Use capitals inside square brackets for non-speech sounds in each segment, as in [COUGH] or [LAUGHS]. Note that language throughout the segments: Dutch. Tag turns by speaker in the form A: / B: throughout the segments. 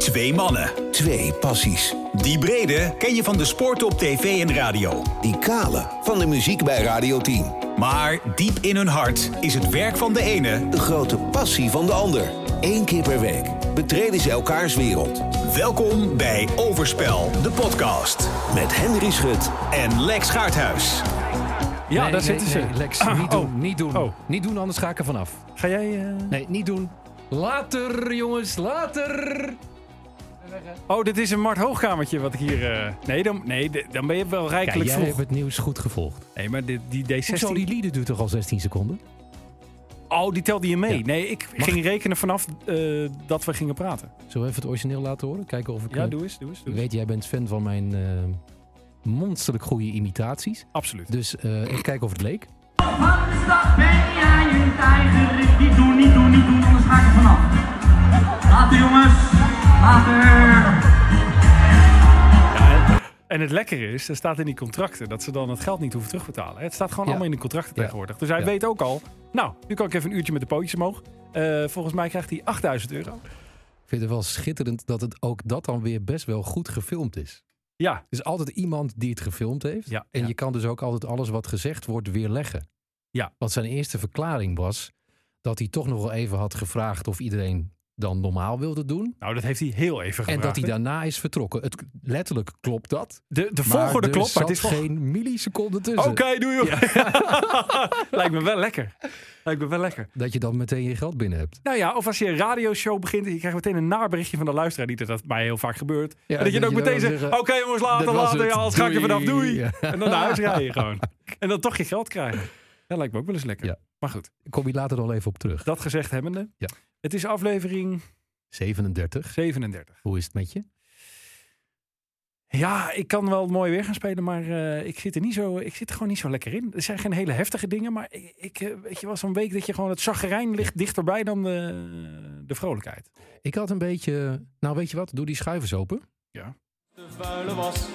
A: Twee mannen.
B: Twee passies.
A: Die brede ken je van de sport op tv en radio.
B: Die kale van de muziek bij Radio 10.
A: Maar diep in hun hart is het werk van de ene
B: De grote passie van de ander. Eén keer per week betreden ze elkaars wereld.
A: Welkom bij Overspel, de podcast.
B: Met Henry Schut
A: En Lex Gaarthuis.
C: Ja,
D: Nee,
C: daar
D: nee,
C: zitten ze.
D: nee, Lex,
C: Ah,
D: niet doen,
C: oh.
D: niet doen.
C: Oh.
D: Niet doen, anders ga ik er vanaf.
C: Ga jij... eh,
D: Nee, niet doen. Later, jongens, later.
C: Oh, dit is een Mart Hoogkamertje wat ik hier... eh, Nee, dan, nee, dan ben je wel
D: Kijk,
C: rijkelijk
D: jij
C: vroeg.
D: hebt het nieuws goed gevolgd.
C: Nee, maar die, die D16...
D: Hoezo, die lieden duurt toch al 16 seconden?
C: Oh, die telde je mee.
D: Ja.
C: Nee, ik
D: Mag
C: ging rekenen vanaf eh, dat we gingen praten.
D: Zullen we even het origineel laten horen? Kijken of ik...
C: Ja,
D: eh,
C: doe eens, doe eens. Doe
D: ik
C: eens.
D: weet, jij bent fan van mijn eh, monsterlijk goede imitaties.
C: Absoluut.
D: Dus eh even kijken of het leek.
E: Van de stad ben jij een tijger. Niet doen, niet doen, niet doen, anders ga ik er vanaf. Later jongens.
C: En het lekkere is, er staat in die contracten dat ze dan het geld niet hoeven terugbetalen. Het staat gewoon
D: Ja.
C: allemaal in de contracten
D: Ja.
C: tegenwoordig. Dus hij
D: Ja.
C: weet ook al, nou, nu kan ik even een uurtje met de pootjes omhoog. Eh, volgens mij krijgt hij 8000 euro.
D: Ik vind het wel schitterend dat het ook dat dan weer best wel goed gefilmd is.
C: Ja,
D: Er is altijd iemand die het gefilmd heeft.
C: Ja,
D: en je kan dus ook altijd alles wat gezegd wordt weerleggen.
C: Ja.
D: Want zijn eerste verklaring was dat hij toch nog wel even had gevraagd of iedereen dan normaal wilde doen.
C: nou dat heeft hij heel even gevraagd.
D: en dat hij daarna is vertrokken. Het, letterlijk klopt dat.
C: De, de volgorde
D: er
C: klopt, maar het is
D: geen milliseconde tussen.
C: Oké, doe je. [LAUGHS] Lijkt me wel lekker. Lijkt me wel lekker.
D: Dat je dan meteen je geld binnen hebt.
C: Nou ja, of als je een radioshow begint je krijgt meteen een naberichtje van de luisteraar. Niet dat dat mij heel vaak gebeurt.
D: Ja,
C: en dat je dan ook meteen zegt, oké jongens, later,
D: "Dit was
C: later. Ja, anders ga ik er
D: Doei."
C: vanaf, doei. En dan naar huis [LAUGHS] rijden gewoon. En dan toch je geld krijgen. Dat lijkt me ook wel eens lekker.
D: Ja.
C: Maar goed,
D: Kom je later nog even op terug.
C: dat gezegd hebbende.
D: Ja.
C: Het is aflevering
D: 37.
C: 37.
D: Hoe is het met je?
C: Ja, ik kan wel mooi weer gaan spelen, maar eh, ik, zit er niet zo, ik zit er gewoon niet zo lekker in. Er zijn geen hele heftige dingen, maar ik, ik eh, weet je wel, zo'n week dat je gewoon het chagrijn ligt dichterbij dan de, de vrolijkheid.
D: Ik had een beetje... Nou, weet je wat? Doe die schuivers open.
E: De vuile was,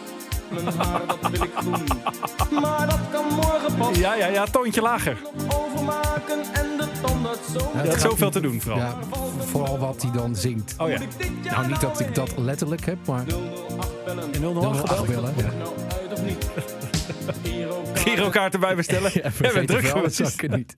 E: mijn haar dat wil ik doen. Maar dat kan morgen pas
C: Ja, ja, ja, toontje lager.
E: overmaken en de tandarts zo.
D: Ja, het gaat
C: zoveel te doen vooral.
D: Ja, vooral wat hij dan zingt.
C: Oh ja,
D: Nou, niet dat ik dat letterlijk heb, maar...
E: 008 bellen.
C: in 008
D: 008
C: gebeld.
D: bellen. Ja.
E: Nou [LAUGHS]
C: erbij bestellen. [LAUGHS]
D: Ja,
C: bent druk
D: wel, dat ik niet.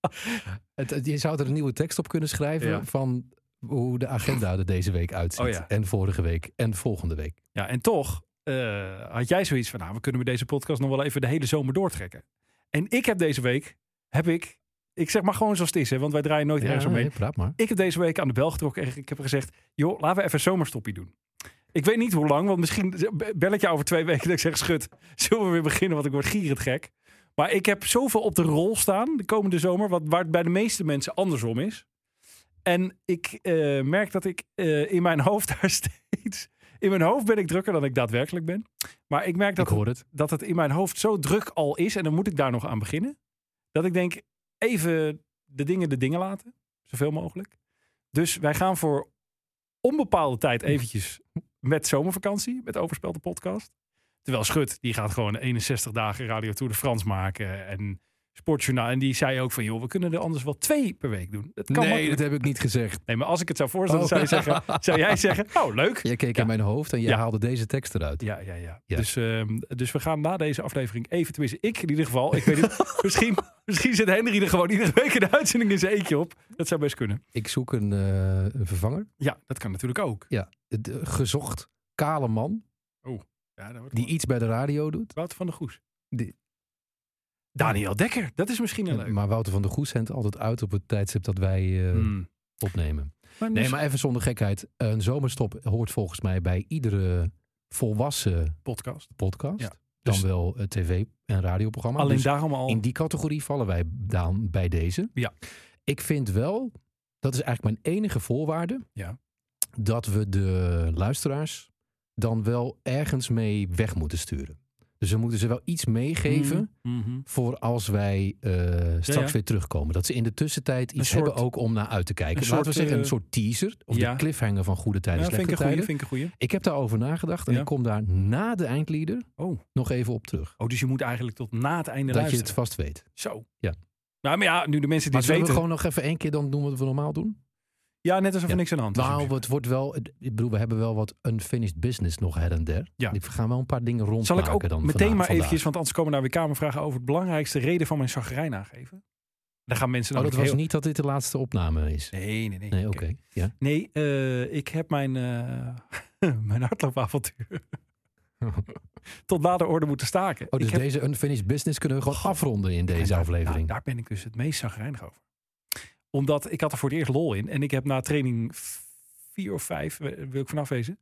D: [LAUGHS] het, het- je zou er een nieuwe tekst op kunnen schrijven
C: Ja.
D: van hoe de agenda er deze week uitziet.
C: Oh ja.
D: En vorige week en volgende week.
C: Ja, en toch eh, had jij zoiets van, nou, we kunnen met deze podcast nog wel even de hele zomer doortrekken. En ik heb deze week, heb ik, ik zeg maar gewoon zoals het is, hè, want wij draaien nooit ergens omheen.
D: nee, praat maar.
C: Ik heb deze week aan de bel getrokken en ik heb gezegd, joh, laten we even een zomerstoppie doen. Ik weet niet hoe lang, want misschien bel ik je over twee [LAUGHS] weken dat ik zeg, schut, zullen we weer beginnen, want ik word gierend gek. Maar ik heb zoveel op de rol staan de komende zomer, wat, waar het bij de meeste mensen andersom is. En ik eh, merk dat ik eh, in mijn [LAUGHS] hoofd daar steeds... In mijn hoofd ben ik drukker dan ik daadwerkelijk ben. Maar ik merk dat,
D: ik het.
C: dat het in mijn hoofd zo druk al is. En dan moet ik daar nog aan beginnen. Dat ik denk, even de dingen de dingen laten. Zoveel mogelijk. Dus wij gaan voor onbepaalde tijd eventjes met zomervakantie. Met Overspel de podcast. Terwijl Schut, die gaat gewoon 61 dagen Radio Tour de France maken. En Sportjournaal. En die zei ook van, joh, we kunnen er anders wel twee per week doen. Dat kan
D: Nee,
C: makkelijk.
D: dat heb ik niet gezegd.
C: Nee, maar als ik het zou voorstellen,
D: Oh.
C: zou, je zeggen, [LAUGHS] zou jij zeggen, oh leuk.
D: Je keek
C: Ja.
D: in mijn hoofd en je
C: Ja.
D: haalde deze tekst eruit.
C: Ja, ja, ja.
D: Ja.
C: Dus, ehm, dus we gaan na deze aflevering even, tenminste ik in ieder geval, ik weet niet, [LAUGHS] misschien, misschien zit Henry er gewoon iedere week een uitzending in zijn eentje op. Dat zou best kunnen.
D: Ik zoek een, eh, een vervanger.
C: Ja, dat kan natuurlijk ook.
D: Ja, de, gezocht kale man
C: Ja, dat wordt
D: die iets bij de radio doet.
C: Wouter van der Goes.
D: Die-
C: Daniel Dekker, dat is misschien een leuk.
D: Maar Wouter van der Goes zendt altijd uit op het tijdstip dat wij eh,
C: Hmm.
D: opnemen.
C: Maar
D: Nee,
C: dus-
D: maar even zonder gekheid. Een zomerstop hoort volgens mij bij iedere volwassen
C: podcast.
D: podcast.
C: Ja,
D: Dan
C: dus-
D: wel het tv- en radioprogramma.
C: Alleen
D: Dus
C: daarom al.
D: in die categorie vallen wij dan bij deze.
C: Ja.
D: Ik vind wel, dat is eigenlijk mijn enige voorwaarde,
C: Ja.
D: dat we de luisteraars dan wel ergens mee weg moeten sturen. Dus we moeten ze wel iets meegeven
C: Mhm, mhm.
D: voor als wij eh, straks
C: ja.
D: weer terugkomen. Dat ze in de tussentijd iets
C: soort-
D: hebben ook om naar uit te kijken.
C: een
D: Laten we
C: soort,
D: zeggen, een
C: eh,
D: soort teaser. Of
C: ja.
D: de cliffhanger van goede tijden,
C: Ja, vind ik
D: slechte tijden.
C: vind ik een goeie.
D: Ik heb daarover nagedacht en ik kom daar na de eindlieder
C: Oh.
D: nog even op terug.
C: oh, dus je moet eigenlijk tot na het einde
D: dat je het vast weet.
C: Zo.
D: Ja.
C: Nou, maar ja, nu de mensen die
D: Maar
C: het
D: zullen we
C: weten.
D: gewoon nog even één keer dan doen wat we normaal doen?
C: Ja, net alsof er niks aan de hand is.
D: Nou, het wordt wel. Ik bedoel, we hebben wel wat unfinished business nog her en der.
C: Ja.
D: We gaan wel een paar dingen rondmaken
C: Zal ik ook
D: dan
C: meteen
D: vandaag-
C: maar
D: vandaag.
C: eventjes, want anders komen daar weer kamervragen over het belangrijkste reden van mijn zagrijn aangeven. Daar gaan mensen
D: Oh, dat was
C: heel-
D: niet dat dit de laatste opname is.
C: Nee, nee, nee.
D: Nee, oké. Ja.
C: Nee, eh, ik heb mijn, eh [LAUGHS] mijn hardloopavontuur [LAUGHS] tot de orde moeten staken.
D: Oh, dus
C: ik heb,
D: deze unfinished business kunnen we gewoon afronden in deze aflevering.
C: nou, daar ben ik dus het meest zagrijnig over. Omdat ik had er voor het eerst lol in. En ik heb na training vier of vijf, wil ik vanaf wezen,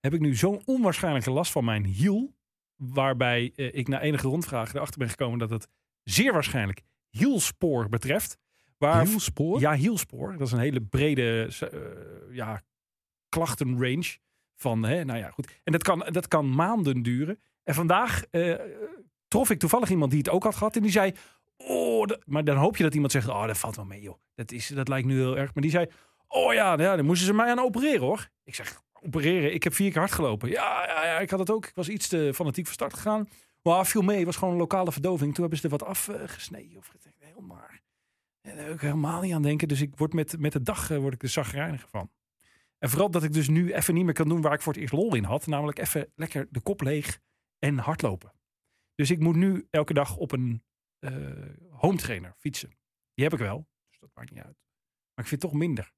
C: heb ik nu zo'n onwaarschijnlijke last van mijn hiel. Waarbij eh, ik na enige rondvragen erachter ben gekomen dat het zeer waarschijnlijk hielspoor betreft. Waar,
D: Hielspoor?
C: Ja, hielspoor. Dat is een hele brede eh, ja, klachtenrange. Van, hè, nou ja, goed. En dat kan, dat kan maanden duren. En vandaag eh, trof ik toevallig iemand die het ook had gehad. En die zei, oh, maar dan hoop je dat iemand zegt, oh, dat valt wel mee, joh. Dat, is, dat lijkt nu heel erg. Maar die zei, oh ja, ja, dan moesten ze mij aan opereren, hoor. Ik zeg, opereren? Ik heb vier keer hard gelopen. Ja, ja, ik had het ook. Ik was iets te fanatiek van start gegaan. Maar viel mee. Het was gewoon een lokale verdoving. Toen hebben ze er wat afgesneden. Of heel maar. En ik helemaal niet aan denken. Dus ik word met, met de dag eh, word ik er zagrijniger van. En vooral dat ik dus nu even niet meer kan doen waar ik voor het eerst lol in had. Namelijk even lekker de kop leeg en hardlopen. Dus ik moet nu elke dag op een home trainer fietsen. Die heb ik wel. Dus dat maakt niet uit. Maar ik vind het toch minder.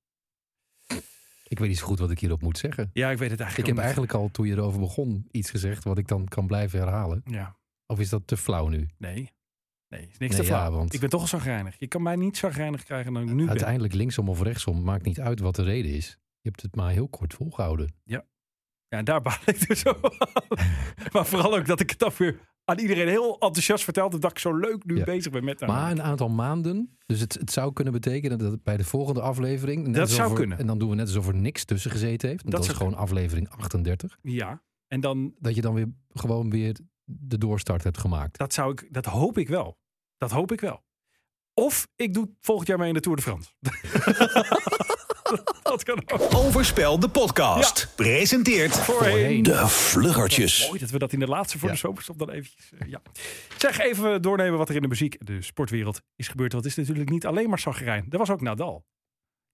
D: Ik weet niet zo goed wat ik hierop moet zeggen.
C: Ja, ik weet het
D: Ik
C: eigenlijk
D: heb
C: ook niet.
D: eigenlijk al toen je erover begon iets gezegd wat ik dan kan blijven herhalen.
C: Ja,
D: Of is dat te flauw nu?
C: nee. Nee, is niks
D: Nee,
C: te
D: ja,
C: flauw.
D: want-
C: Ik ben toch al zagrijnig. Je kan mij niet zagrijnig krijgen dan ik nu ben.
D: Uiteindelijk linksom of rechtsom maakt niet uit wat de reden is. Je hebt het maar heel kort volgehouden.
C: Ja, en daar baal ik dus zo. [LAUGHS] Maar vooral ook dat ik het dan weer aan iedereen heel enthousiast vertelde. Dat ik zo leuk nu
D: Ja.
C: bezig ben met...
D: Maar een aantal maanden. Dus het, het zou kunnen betekenen dat bij de volgende aflevering. net
C: Dat zou
D: er-
C: kunnen.
D: En dan doen we net alsof er niks tussen gezeten heeft.
C: Dat
D: dat, is gewoon aflevering 38.
C: Ja, en dan,
D: Dat je dan weer gewoon weer de doorstart hebt gemaakt.
C: dat zou ik, dat hoop ik wel. Dat hoop ik wel. Of ik doe volgend jaar mee in de Tour de France. [LAUGHS] dat kan ook.
A: Overspel de podcast. Presenteert
C: Voorheen.
B: De Vluggertjes.
C: Mooi dat we dat in de laatste voor
D: Ja.
C: de zomerstop dan eventjes... eh, ja. Zeg, even doornemen wat er in de muziek, de sportwereld is gebeurd. Want het is natuurlijk niet alleen maar Zagrijn. Er was ook Nadal.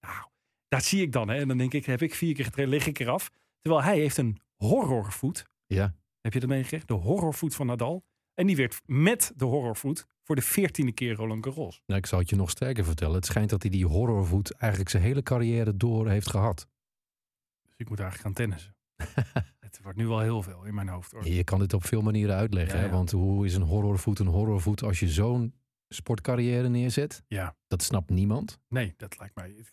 C: Nou, dat zie ik dan. Hè. En dan denk ik, heb ik vier keer getraind, lig ik eraf. Terwijl hij heeft een horrorvoet.
D: Ja.
C: Heb je dat meegekregen? De horrorvoet van Nadal. En die werd met de horrorvoet voor de veertiende keer Roland Garros.
D: Nou, ik zal het je nog sterker vertellen. Het schijnt dat hij die horrorvoet eigenlijk zijn hele carrière door heeft gehad.
C: Dus ik moet eigenlijk gaan tennissen. [LAUGHS] het wordt nu wel heel veel in mijn hoofd. Hoor.
D: Je kan dit op veel manieren uitleggen.
C: Ja,
D: Hè? Want hoe is een horrorvoet een horrorvoet als je zo'n sportcarrière neerzet?
C: Ja,
D: Dat snapt niemand.
C: nee, dat lijkt mij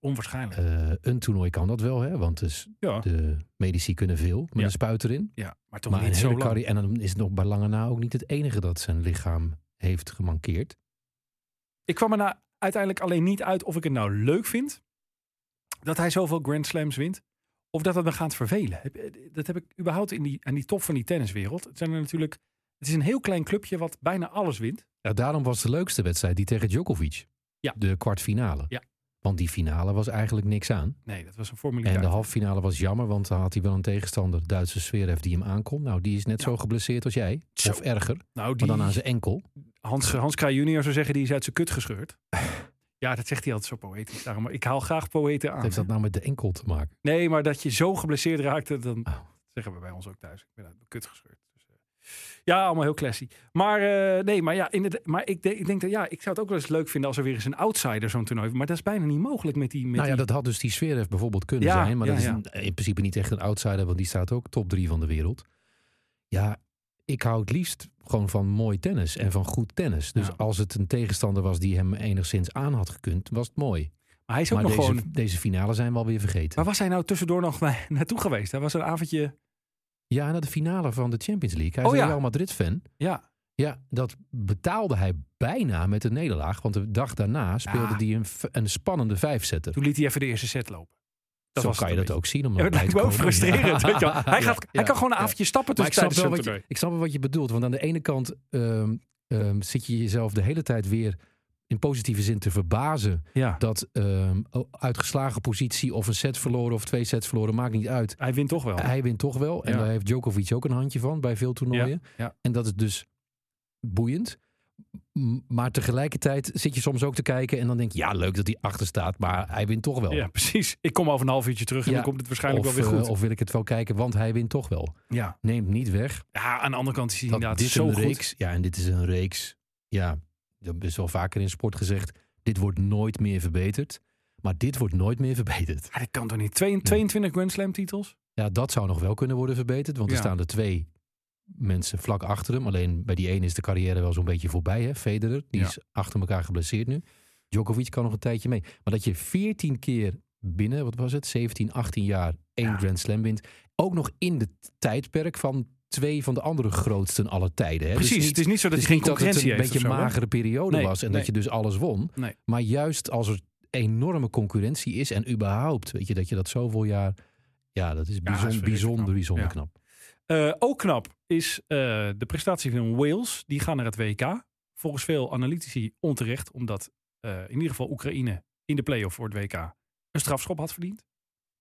C: onwaarschijnlijk.
D: Eh, een toernooi kan dat wel, hè? want dus
C: ja,
D: de medici kunnen veel met
C: Ja.
D: een spuit erin.
C: ja, maar toch
D: Maar
C: niet zo lang.
D: en dan is het nog bij lange na ook niet het enige dat zijn lichaam heeft gemankeerd.
C: Ik kwam er nou uiteindelijk alleen niet uit of ik het nou leuk vind dat hij zoveel Grand Slams wint. Of dat het me gaat vervelen. Heb- Dat heb ik überhaupt in die, aan die top van die tenniswereld. Het, zijn er natuurlijk, het is een heel klein clubje wat bijna alles wint.
D: Ja, daarom was de leukste wedstrijd die tegen Djokovic.
C: Ja.
D: De kwartfinale.
C: Ja.
D: Want die finale was eigenlijk niks aan.
C: Nee, dat was een
D: En de halffinale was jammer, want dan had hij wel een tegenstander, Duitse Zverev, die hem aankon. Nou, die is net
C: Ja.
D: zo geblesseerd als jij.
C: Zo.
D: Of erger,
C: nou, die
D: maar dan aan zijn enkel.
C: Hans, Hans Kraaij junior zou zeggen, die is uit zijn kut gescheurd. Ja, dat zegt hij altijd zo poëtisch. Daarom, ik haal graag poëten aan.
D: Heeft dat nou met de enkel te maken?
C: Nee, maar dat je zo geblesseerd raakte, dan
D: Oh.
C: zeggen we bij ons ook thuis. Ik ben uit mijn kut gescheurd. Dus, eh, ja, allemaal heel classy. Maar eh, nee, maar ja, inderdaad, maar ik, denk- ik denk dat ja, ik zou het ook wel eens leuk vinden als er weer eens een outsider zo'n toernooi. Maar dat is bijna niet mogelijk met die. Met
D: nou ja,
C: die-
D: dat had dus die Zverev bijvoorbeeld kunnen
C: Ja,
D: zijn. Maar
C: ja,
D: dat is
C: ja.
D: in principe niet echt een outsider, want die staat ook top drie van de wereld. Ja, ik hou het liefst gewoon van mooi tennis en van goed tennis. Dus
C: Ja.
D: als het een tegenstander was die hem enigszins aan had gekund, was het mooi.
C: maar hij is ook
D: Maar
C: nog
D: deze,
C: gewoon.
D: deze finale zijn we alweer vergeten.
C: Waar was hij nou tussendoor nog [LAUGHS] naartoe geweest? Hij was een avondje.
D: Ja, naar de finale van de Champions League. Hij
C: Oh
D: is een
C: ja.
D: Real Madrid-fan.
C: Ja,
D: Ja, dat betaalde hij bijna met een nederlaag. Want de dag daarna speelde
C: Ja.
D: hij een, een spannende vijfzetter.
C: toen liet hij even de eerste set lopen. Dat
D: Zo kan je dat ook zien. Om.
C: Ja,
D: te
C: lijkt me ook frustrerend. [LAUGHS] Weet je wel. Hij, gaat, hij kan gewoon een avondje stappen
D: ik snap, je, ik snap wat je bedoelt. Want aan de ene kant ehm, ehm, zit je jezelf de hele tijd weer in positieve zin te verbazen.
C: Ja,
D: Dat ehm, uitgeslagen positie of een set verloren of twee sets verloren, maakt niet uit.
C: hij wint toch wel.
D: Hij wint toch wel. En daar heeft Djokovic ook een handje van bij veel toernooien.
C: ja.
D: En dat is dus boeiend. Maar tegelijkertijd zit je soms ook te kijken en dan denk je, ja, leuk dat hij achter staat, maar hij wint toch wel.
C: Ja, precies. Ik kom over een half uurtje terug en
D: Ja.
C: dan komt het waarschijnlijk
D: of,
C: wel weer
D: eh,
C: goed.
D: of wil ik het wel kijken, want hij wint toch wel.
C: ja.
D: Neemt niet weg
C: ja, aan de andere kant is hij inderdaad
D: dit
C: zo
D: een
C: goed.
D: reeks, ja, en dit is een reeks, ja, dat is wel vaker in sport gezegd, dit wordt nooit meer verbeterd. Maar dit wordt nooit meer verbeterd.
C: Ja, dat kan toch niet? Twee- 22 Grand Slam titels?
D: Ja, dat zou nog wel kunnen worden verbeterd. Want er staan er twee mensen vlak achter hem. Alleen bij die ene is de carrière wel zo'n beetje voorbij. Hè? Federer, die
C: Ja.
D: is achter elkaar geblesseerd nu. Djokovic kan nog een tijdje mee. Maar dat je 14 keer binnen, wat was het, 17, 18 jaar één
C: Ja.
D: Grand Slam wint. Ook nog in het tijdperk van twee van de andere grootsten aller tijden. Hè? Dus
C: Precies.
D: niet-
C: het is niet zo dat
D: is
C: geen
D: niet dat het een beetje een magere periode
C: Nee,
D: was en
C: nee.
D: dat je dus alles won.
C: Nee.
D: Maar juist als er enorme concurrentie is en überhaupt, weet je, dat je dat zoveel jaar, ja, dat is bijzonder, bijzonder,
C: knap.
D: bijzonder
C: Ja.
D: knap.
C: Eh, ook knap is eh, de prestatie van Wales. Die gaan naar het WK. Volgens veel analytici onterecht, omdat eh, in ieder geval Oekraïne in de play-off voor het WK een strafschop had verdiend.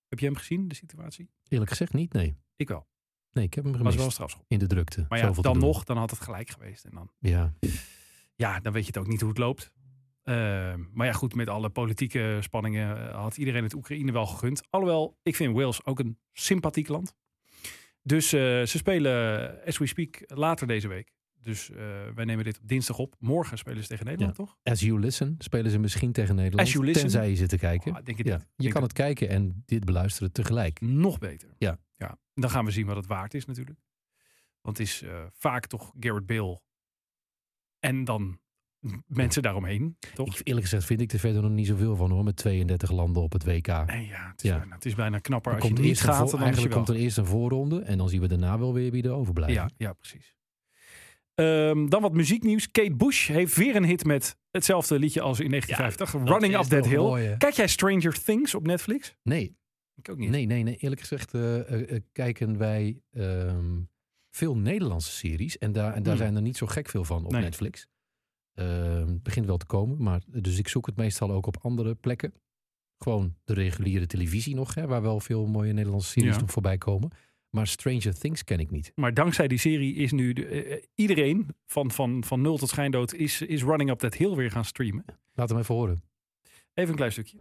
C: Heb je hem gezien, de situatie?
D: Eerlijk gezegd niet, nee.
C: Ik wel.
D: Nee, ik heb hem gemist.
C: was wel een strafschop.
D: In de drukte.
C: Maar ja, dan nog, dan had het gelijk geweest. En dan,
D: Ja,
C: ja, dan weet je het ook niet hoe het loopt. Eh, maar ja, goed, met alle politieke spanningen eh, had iedereen het Oekraïne wel gegund. Alhoewel, ik vind Wales ook een sympathiek land. Dus eh, ze spelen, as we speak, later deze week. Dus eh, wij nemen dit op dinsdag op. Morgen spelen ze tegen Nederland, toch?
D: As You Listen spelen ze misschien tegen Nederland.
C: As You Listen?
D: Tenzij je zit te kijken.
C: Oh, denk je
D: ja. Je
C: Denk
D: kan het kijken en dit beluisteren tegelijk.
C: Nog beter.
D: Ja.
C: ja. Dan gaan we zien wat het waard is natuurlijk. Want het is eh, vaak toch Garrett Bale. En dan mensen daaromheen, toch?
D: Ik, eerlijk gezegd vind ik er verder nog niet zoveel van hoor. Met 32 landen op het WK.
C: Nee, ja, het is,
D: Ja.
C: Bijna, het is bijna knapper
D: Er
C: als je niet gaat.
D: voor-
C: Dan
D: eigenlijk komt er eerst een voorronde. En dan zien we daarna wel weer wie er overblijft.
C: Ja, ja precies. Ehm, dan wat muzieknieuws. Kate Bush heeft weer een hit met hetzelfde liedje als in 1950. Running Up That Hill. Kijk jij Stranger Things op Netflix?
D: Nee,
C: Ik ook niet.
D: nee, nee, nee. Eerlijk gezegd eh, eh, eh, kijken wij ehm, veel Nederlandse series. En daar, en daar
C: Hmm.
D: zijn er niet zo gek veel van op
C: Nee.
D: Netflix. Ehm, Het begint wel te komen. Maar, dus ik zoek het meestal ook op andere plekken. Gewoon de reguliere televisie nog. Hè, waar wel veel mooie Nederlandse series
C: Ja.
D: nog voorbij komen. Maar Stranger Things ken ik niet.
C: Maar dankzij die serie is nu de, eh, eh, iedereen van, van, van nul tot schijndood is, is Running Up That Hill weer gaan streamen.
D: Laat hem even horen.
C: Even een klein stukje.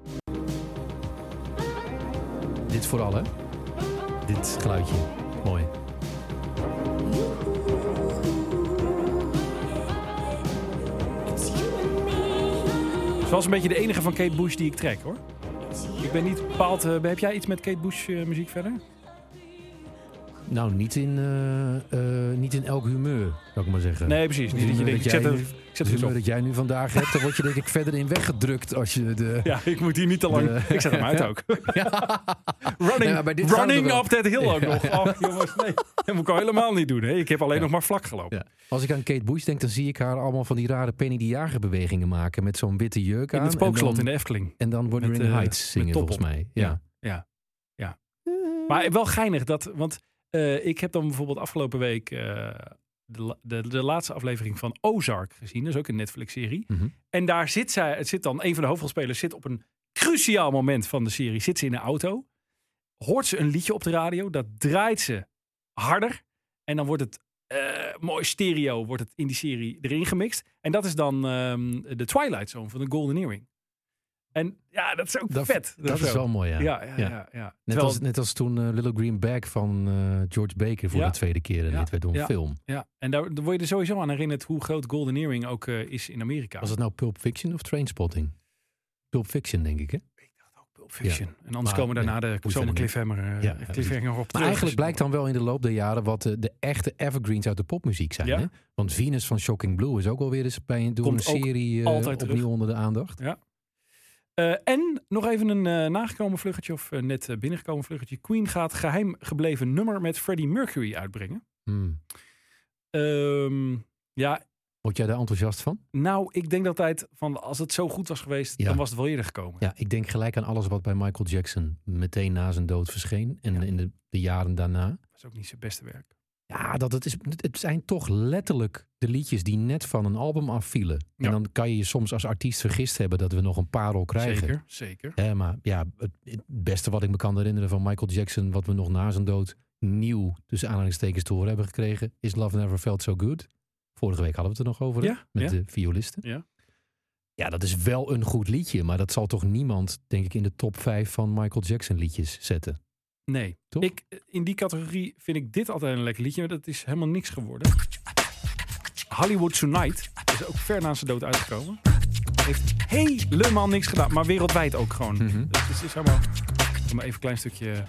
D: Dit vooral hè. Dit geluidje. Mooi.
C: Het was een beetje de enige van Kate Bush die ik trek hoor. Ik ben niet bepaald. eh, heb jij iets met Kate Bush eh, muziek verder?
D: Nou, niet in, eh, eh, niet in elk humeur, zou ik maar zeggen.
C: Nee, precies. Niet dat je ik
D: dat
C: zet,
D: nu-
C: ik
D: humeur
C: op.
D: dat jij nu vandaag hebt, dan word je denk ik verder in weggedrukt als je de...
C: Ja, ik moet hier niet te lang.
D: De-
C: Ik zet hem uit ook. [LAUGHS] Running, running up that hill ook nog. Jongens, nee. Dat moet ik al helemaal niet doen. Hè. Ik heb alleen
D: Ja.
C: nog maar vlak gelopen.
D: Als ik aan Kate Bush denk, dan zie ik haar allemaal van die rare Penny de Jager bewegingen maken. Met zo'n witte jurk
C: In
D: aan.
C: het spookslot in de Efteling.
D: en dan Wuthering
C: met, eh,
D: Heights zingen volgens mij. Ja.
C: Ja. Ja. Maar wel geinig dat, want eh, ik heb dan bijvoorbeeld afgelopen week eh, de, de, de laatste aflevering van Ozark gezien. Dat is ook een Netflix-serie.
D: Mhm.
C: En daar zit zij, het zit dan, een van de hoofdrolspelers zit op een cruciaal moment van de serie, zit ze in de auto, hoort ze een liedje op de radio, dat draait ze harder en dan wordt het eh, mooi stereo, wordt het in die serie erin gemixt. En dat is dan ehm, de Twilight Zone van de Golden Earring. En ja, dat is ook
D: Dat,
C: vet.
D: dat is
C: zo.
D: wel mooi, ja.
C: Ja, ja, ja.
D: Ja.
C: ja,
D: Net,
C: Terwijl-
D: als, net als toen eh, Little Green Bag van eh, George Baker voor
C: Ja.
D: de tweede keer. En
C: Ja.
D: dit werd door een
C: Ja.
D: film.
C: ja. En daar, daar word je er sowieso aan herinnerd hoe groot Golden Earring ook eh, is in Amerika.
D: Was het nou Pulp Fiction of Trainspotting? Pulp Fiction, denk ik, hè?
C: Pulp Fiction. En anders
D: Maar,
C: komen daarna
D: ja,
C: de
D: moet
C: zomer
D: verder niet.
C: cliffhanger, eh,
D: Ja, ja,
C: cliffhanger op
D: Maar
C: terug.
D: eigenlijk blijkt dan wel in de loop der jaren wat de, de echte evergreens uit de popmuziek zijn.
C: Ja.
D: Hè? Want Venus van Shocking Blue is ook wel weer eens bij een, door
C: Komt
D: een
C: ook
D: serie opnieuw onder de aandacht.
C: Eh, en nog even een eh, nagekomen vluggetje, of eh, net binnengekomen vluggetje. Queen gaat geheim gebleven nummer met Freddie Mercury uitbrengen.
D: Hmm.
C: Ehm, ja,
D: Word jij daar enthousiast van?
C: nou, ik denk altijd van als het zo goed was geweest,
D: Ja.
C: dan was het wel eerder gekomen.
D: Ja, ik denk gelijk aan alles wat bij Michael Jackson meteen na zijn dood verscheen. En
C: Ja.
D: in de, de jaren daarna.
C: Dat is ook niet zijn beste werk.
D: Ja, dat het, is, het zijn toch letterlijk de liedjes die net van een album afvielen.
C: Ja.
D: En dan kan je je soms als artiest vergist hebben dat we nog een parel krijgen.
C: Zeker, zeker.
D: Hè, maar ja, het, het beste wat ik me kan herinneren van Michael Jackson, wat we nog na zijn dood nieuw, tussen aanhalingstekens te horen hebben gekregen, is Love Never Felt So Good. Vorige week hadden we het er nog over.
C: Ja,
D: Met
C: ja.
D: de violisten.
C: Ja.
D: Ja, dat is wel een goed liedje. Maar dat zal toch niemand, denk ik, in de top 5 van Michael Jackson liedjes zetten.
C: Nee.
D: Toch?
C: Ik, in die categorie vind ik dit altijd een lekker liedje. Maar dat is helemaal niks geworden. Hollywood Tonight is ook ver na zijn dood uitgekomen. Heeft helemaal niks gedaan. Maar wereldwijd ook gewoon.
D: Mhm.
C: Dus het is helemaal... Doe maar even een klein stukje...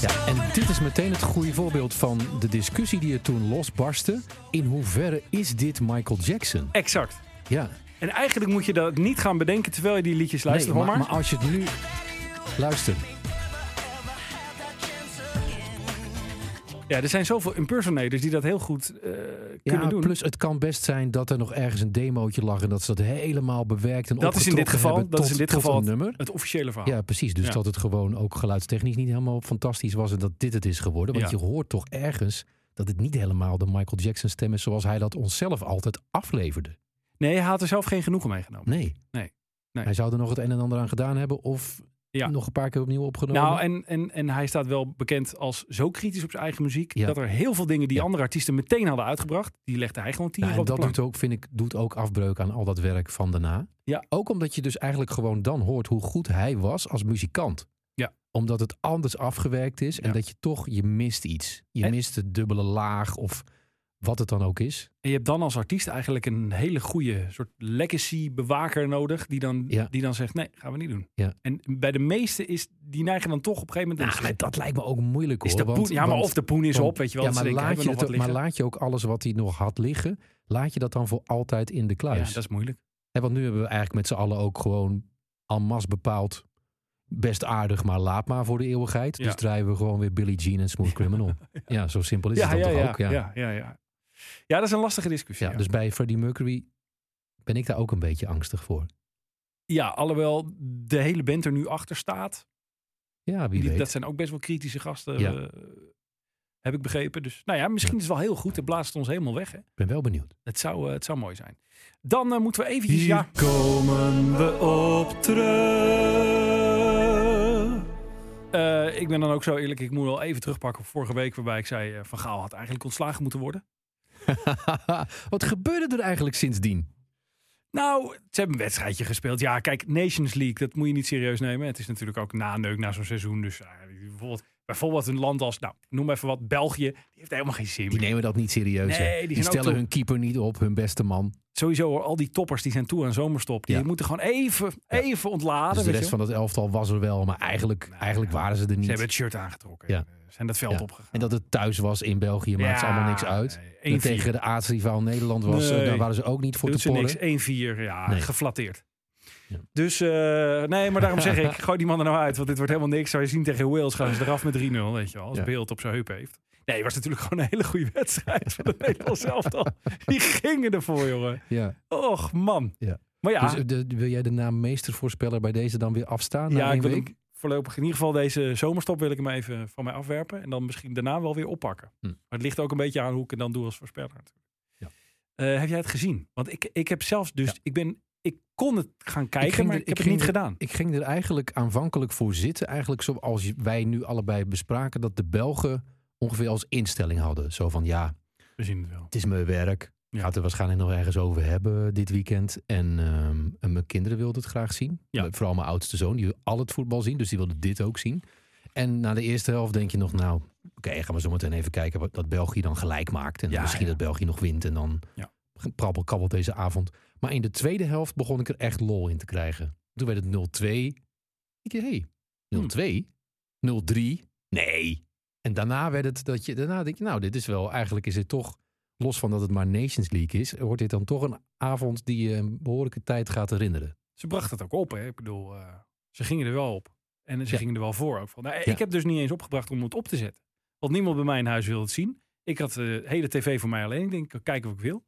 D: Ja, en dit is meteen het goede voorbeeld van de discussie die er toen losbarstte. In hoeverre is dit Michael Jackson?
C: Exact.
D: Ja,
C: En eigenlijk moet je dat niet gaan bedenken terwijl je die liedjes luistert.
D: nee, maar, als je het nu... Luister.
C: Ja, er zijn zoveel impersonators die dat heel goed eh, kunnen
D: Ja,
C: doen.
D: plus het kan best zijn dat er nog ergens een demootje lag... en dat ze dat helemaal bewerkt en
C: Dat is in dit geval- dat is in dit geval
D: een nummer.
C: Het officiële verhaal.
D: Ja, precies. Dus
C: Ja.
D: dat het gewoon ook geluidstechnisch niet helemaal fantastisch was... en dat dit het is geworden. Want
C: Ja.
D: je hoort toch ergens dat het niet helemaal de Michael Jackson stem is... zoals hij dat onszelf altijd afleverde.
C: Nee, hij had er zelf geen genoegen meegenomen.
D: Nee.
C: Nee. Nee.
D: Hij zou er nog het een en ander aan gedaan hebben... of
C: Ja.
D: nog een paar keer opnieuw opgenomen.
C: Nou, en, en, en hij staat wel bekend als zo kritisch op zijn eigen muziek.
D: Ja.
C: Dat er heel veel dingen die
D: Ja.
C: andere artiesten meteen hadden uitgebracht. Die legde hij gewoon tien
D: Ja, en
C: op
D: dat doet ook, vind ik, doet ook afbreuk aan al dat werk van daarna.
C: Ja.
D: Ook omdat je dus eigenlijk gewoon dan hoort hoe goed hij was als muzikant.
C: Ja.
D: Omdat het anders afgewerkt is en dat je toch, je mist iets. Je
C: En-
D: mist de dubbele laag of wat het dan ook is.
C: En je hebt dan als artiest eigenlijk een hele goede soort legacy-bewaker nodig. Die dan,
D: Ja.
C: die dan zegt, nee, gaan we niet doen.
D: Ja.
C: En bij de meeste is, die neigen dan toch op een gegeven moment...
D: Nou, dat lijkt me ook moeilijk hoor.
C: is de
D: want-
C: ja, maar
D: want-
C: of de poen is
D: want-
C: op, weet je wel.
D: Ja, maar,
C: denken,
D: laat je
C: hebben we nog
D: het,
C: wat
D: maar laat je ook alles wat hij nog had liggen, laat je dat dan voor altijd in de
C: Ja,
D: kluis.
C: dat is moeilijk.
D: Hè, want nu hebben we eigenlijk met z'n allen ook gewoon en masse bepaald. Best aardig, maar laat maar voor de eeuwigheid.
C: Ja.
D: Dus draaien we gewoon weer Billie Jean en Smooth Criminal. [LAUGHS] ja. zo simpel is
C: Ja,
D: het dan
C: ja,
D: toch
C: ja,
D: ook. Ja.
C: ja, ja, ja. Dat is een lastige discussie.
D: Ja,
C: Ja,
D: Dus bij Freddie Mercury ben ik daar ook een beetje angstig voor.
C: ja alhoewel de hele band er nu achter staat.
D: Ja, wie
C: Die-
D: weet.
C: dat zijn ook best wel kritische gasten,
D: Ja.
C: eh, heb ik begrepen. Dus nou ja, misschien is het wel heel goed. Het blaast ons helemaal weg.
D: Ik ben wel benieuwd.
C: Het, zou, eh, het zou mooi zijn. Dan eh, moeten we eventjes... ja, komen we op terug. Ik ben dan ook zo eerlijk. Ik moet wel even terugpakken op vorige week. Waarbij ik zei, Van Gaal had eigenlijk ontslagen moeten worden. [LAUGHS]
D: Wat gebeurde er eigenlijk sindsdien?
C: Nou, ze hebben een wedstrijdje gespeeld. Ja, kijk, Nations League, dat moet je niet serieus nemen. Het is natuurlijk ook na neuk na zo'n seizoen. Dus bijvoorbeeld, bijvoorbeeld een land als, nou, noem even wat, België. Die heeft helemaal geen zin
D: Die nemen dat niet serieus.
C: Nee, die
D: stellen hun keeper niet op, hun beste man.
C: Sowieso hoor, al die toppers die zijn toe aan zomerstop. Die
D: Ja.
C: moeten gewoon even, even ontladen.
D: Dus de rest van het elftal was er wel, maar eigenlijk, eigenlijk waren ze er
C: Ze
D: niet.
C: hebben het shirt aangetrokken.
D: Ja.
C: Zijn dat veld
D: Ja.
C: opgegaan.
D: En dat het thuis was in België maakt
C: Ja,
D: allemaal niks uit.
C: nee,
D: En
C: 1-4.
D: tegen de aartsrivaal Nederland was, eh,
C: Nee.
D: daar waren ze ook niet voor
C: Doet
D: te porren.
C: niks. 1-4, ja,
D: Nee.
C: geflatteerd.
D: Ja.
C: Dus, eh, nee, maar daarom zeg ik, [LAUGHS] gooi die man er nou uit. Want dit wordt helemaal niks. Zou je zien tegen Wales gaan ze eraf met 3-0, weet je wel. Als beeld op zijn heup heeft. Nee, het was natuurlijk gewoon een hele goede wedstrijd van het Nederlands elftal. Die gingen ervoor, jongen.
D: Ja.
C: Och, man.
D: Ja.
C: Maar ja,
D: Dus eh, de, wil jij de naam meestervoorspeller bij deze dan weer afstaan?
C: ja ik wil
D: week?
C: Voorlopig in ieder geval deze zomerstop wil ik hem even van mij afwerpen. En dan misschien daarna wel weer oppakken.
D: Hm.
C: Maar het ligt ook een beetje aan hoe ik het dan doe als voorspeller.
D: Ja.
C: Eh, heb jij het gezien? Want ik, ik heb zelfs dus,
D: Ja.
C: ik ben, ik kon het gaan kijken, maar
D: er-
C: ik heb
D: ik
C: het niet
D: er-
C: gedaan.
D: Ik ging er eigenlijk aanvankelijk voor zitten. Eigenlijk zoals wij nu allebei bespraken. Dat de Belgen ongeveer als instelling hadden. Zo van ja,
C: We zien het wel.
D: het is mijn werk.
C: Ja.
D: Gaat er waarschijnlijk nog ergens over hebben dit weekend. En, ehm, en mijn kinderen wilden het graag zien.
C: Ja.
D: Vooral mijn oudste zoon. Die wil al het voetbal zien. Dus die wilde dit ook zien. En na de eerste helft denk je nog, nou, oké, gaan we zo meteen even kijken wat dat België dan gelijk maakt. En
C: Ja,
D: misschien
C: ja.
D: dat België nog wint. En dan
C: Ja.
D: prabbel kabbelt deze avond. Maar in de tweede helft begon ik er echt lol in te krijgen. Toen werd het 0-2. Ik hey, 0-2? 0-3? Nee. En daarna werd het dat je, daarna denk je, nou, dit is wel, eigenlijk is het toch, los van dat het maar Nations League is, wordt dit dan toch een avond die je een behoorlijke tijd gaat herinneren.
C: Ze bracht het ook op, hè. Ik bedoel, eh, ze gingen er wel op. En ze
D: Ja.
C: gingen er wel voor ook. Van. Nou,
D: Ja.
C: Ik heb dus niet eens opgebracht om het op te zetten. Want niemand bij mij in huis wilde het zien. Ik had de hele tv voor mij alleen. Ik denk, kijken wat ik wil.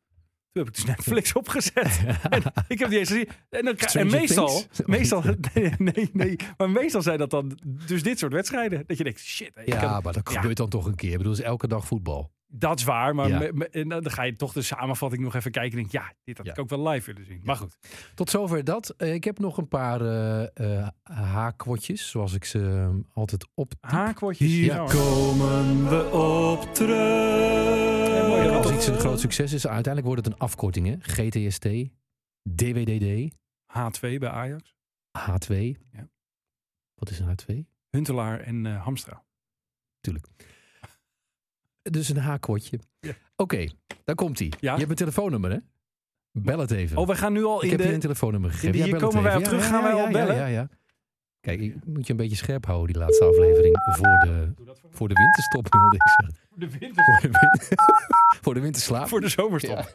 C: Toen heb ik dus Netflix opgezet. [LAUGHS] En ik heb die eens gezien. En, dan, en meestal, [LAUGHS] meestal nee, nee, nee. Maar meestal zijn dat dan dus dit soort wedstrijden. Dat je denkt, shit.
D: Ja, maar dat
C: ja.
D: gebeurt dan toch een keer. Ik bedoel, het is elke dag voetbal.
C: Dat is waar, maar
D: Ja.
C: me- me- en dan ga je toch de samenvatting nog even kijken en denk ja, dit had
D: Ja.
C: ik ook wel live willen zien. Maar goed.
D: Tot zover dat. Eh, ik heb nog een paar eh eh, haakwotjes, zoals ik ze eh, altijd op.
C: Haakwotjes.
D: Hier
C: Ja,
D: komen we op terug. als iets een groot succes is, uiteindelijk wordt het een afkorting. Hè? GTST, DWDD,
C: H2 bij Ajax.
D: H2.
C: Ja.
D: Wat is een H2?
C: Huntelaar en eh, Hamstra.
D: Tuurlijk. Dus een haakwotje.
C: Ja.
D: Oké, daar komt hij.
C: Ja?
D: Je hebt een telefoonnummer, hè? Bel het even.
C: Oh, we gaan nu al
D: ik
C: in
D: heb je een
C: de...
D: telefoonnummer gegeven. Ja,
C: hier komen wij op terug. Gaan wij al
D: ja,
C: bellen?
D: Ja, ja. Kijk, ik moet je een beetje scherp houden, die laatste aflevering. Voor de, voor de winterstop, wilde ik zeggen.
C: de winter.
D: Voor de, win- [LAUGHS] voor de winterslaap.
C: Voor de zomerstop.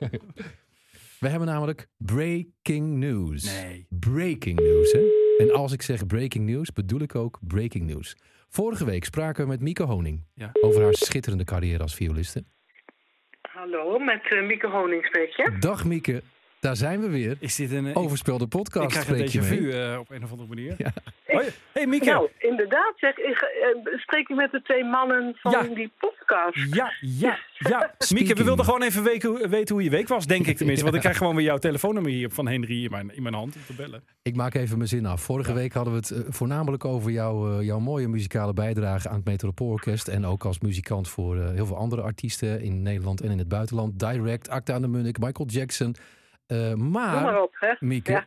D: We hebben namelijk breaking news.
C: Nee.
D: Breaking news, hè? En als ik zeg breaking news, bedoel ik ook breaking news. Vorige week spraken we met Mieke Honing
C: Ja.
D: over haar schitterende carrière als violiste.
F: Hallo, met eh Mieke Honing spreek je.
D: Dag Mieke, daar zijn we weer.
C: Is dit een... ik-
D: Overspelde
C: ik,
D: podcast
C: krijg een
D: je
C: vu eh, op een of andere manier. [LAUGHS]
D: Ja.
C: Hoi. Hey Mieke.
F: Nou, inderdaad zeg, ik, eh, spreek ik met de twee mannen van
C: Ja.
F: die podcast.
C: Ja, ja, ja. [LAUGHS] Mieke, we wilden gewoon even weken, weten hoe je week was, denk ik [LAUGHS] tenminste. Want ik krijg gewoon weer jouw telefoonnummer hier van Henry in mijn, in mijn hand om te bellen.
D: Ik maak even mijn zin af. Vorige week hadden we het eh, voornamelijk over jouw, eh, jouw mooie muzikale bijdrage aan het Metropoolorkest. En ook als muzikant voor eh, heel veel andere artiesten in Nederland en in het buitenland. Direct, Acta aan de Munnik, Michael Jackson. Eh,
F: maar
D: maar,
F: op, hè.
D: Mieke,
F: Ja.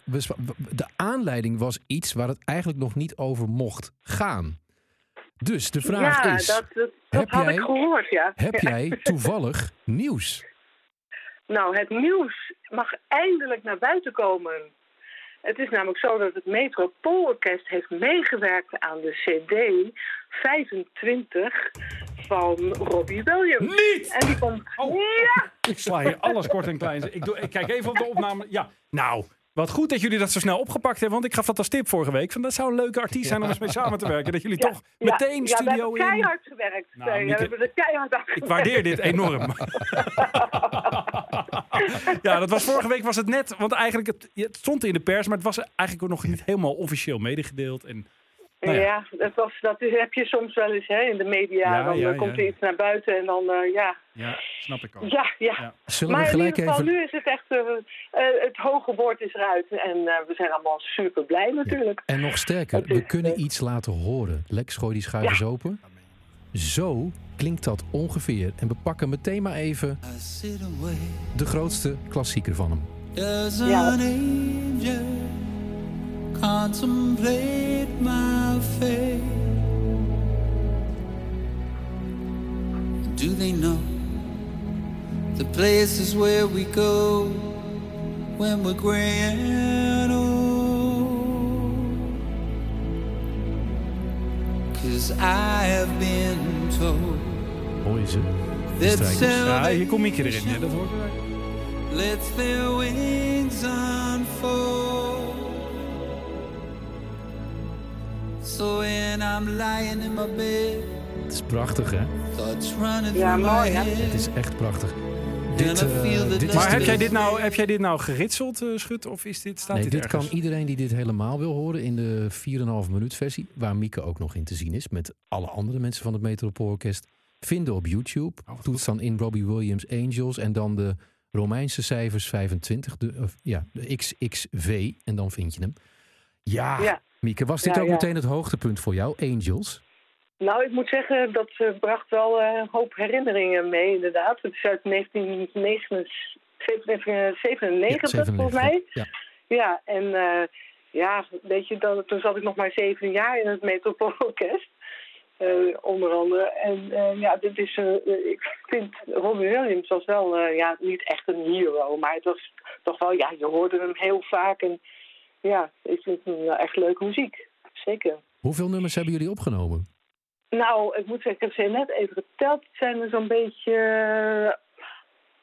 D: de aanleiding was iets waar het eigenlijk nog niet over mocht gaan. Dus de vraag
F: ja,
D: is,
F: dat, dat, dat
D: heb
F: had
D: jij-
F: ik gehoord, ja.
D: heb jij toevallig nieuws?
F: Nou, het nieuws mag eindelijk naar buiten komen. Het is namelijk zo dat het Metropoolorkest heeft meegewerkt aan de CD 25 van Robbie Williams.
C: Niet!
F: En die komt...
C: Oh.
F: Ja!
C: Ik sla hier alles kort en klein. Ik, doe, ik kijk even op de opname. Ja, nou, wat goed dat jullie dat zo snel opgepakt hebben. Want ik gaf dat als tip vorige week. Van, dat zou een leuke artiest zijn om eens mee samen te werken. Dat jullie
F: Ja,
C: toch
F: ja,
C: meteen
F: ja, we
C: studio
F: hebben
C: in...
F: keihard gewerkt.
C: Nou,
F: Nee,
C: Mieke,
F: we hebben er keihard aan
C: Ik waardeer dit enorm. [LAUGHS] ja, dat was vorige week was het net, want eigenlijk het, het stond in de pers, maar het was eigenlijk ook nog niet helemaal officieel medegedeeld. En Nou ja.
F: ja, dat, was, dat is, heb je soms wel eens hè, in de media.
C: Ja,
F: dan
C: ja,
F: komt
C: ja.
F: er iets naar buiten en dan, eh, ja.
C: ja, snap ik al.
F: Ja, ja.
C: Ja.
D: Zullen
F: Maar
D: we
F: in
D: gelijk
F: ieder geval,
D: even...
F: nu is het echt, eh, eh, het hoge woord is eruit. En eh, we zijn allemaal super blij natuurlijk.
D: En nog sterker,
F: Het is,
D: we kunnen iets laten horen. Lex, gooi die schuivers open. Zo klinkt dat ongeveer. En we pakken meteen maar even de grootste klassieker van hem.
F: Ja.
G: Contemplate my fate? Do they know the places where we go when we're gray and old? Cause I have been told
D: je ze?
C: Ja, hier komt Mieke erin. Ja, dat hoort erbij.
G: lets their wings unfold. So when I'm lying in my bed,
D: Het is prachtig, hè?
F: Ja, mooi, hè?
D: Het is echt prachtig. Dit, eh, dit
C: Maar heb jij dit nou, heb jij dit nou geritseld, eh, Schut? Of is dit, staat
D: Nee,
C: dit
D: dit kan iedereen die dit helemaal wil horen in de 4,5 minuut versie, waar Mieke ook nog in te zien is, met alle andere mensen van het Metropoolorkest, vinden op YouTube.
C: Oh,
D: Toets dan in Robbie Williams Angels en dan de Romeinse cijfers 25, de, of, ja, de XXV, en dan vind je hem. Ja,
F: Ja.
D: Mieke, was dit
F: Ja,
D: ook
F: ja.
D: meteen het hoogtepunt voor jou, Angels?
F: Nou, ik moet zeggen, dat eh, bracht wel eh, een hoop herinneringen mee, inderdaad. Het is uit 1997, volgens mij.
D: Ja.
F: Ja, en eh, ja, weet je, dan, toen zat ik nog maar zeven jaar in het Metropoolorkest. onder andere. En ja, dit is, ik vind Robbie Williams was wel, ja, niet echt een hero. Maar het was toch wel, ja, je hoorde hem heel vaak. En ja, ik vind hem wel echt leuke muziek. Zeker.
D: Hoeveel nummers hebben jullie opgenomen?
F: Nou, ik moet zeggen, ik heb ze net even geteld. Het zijn er zo'n beetje eh,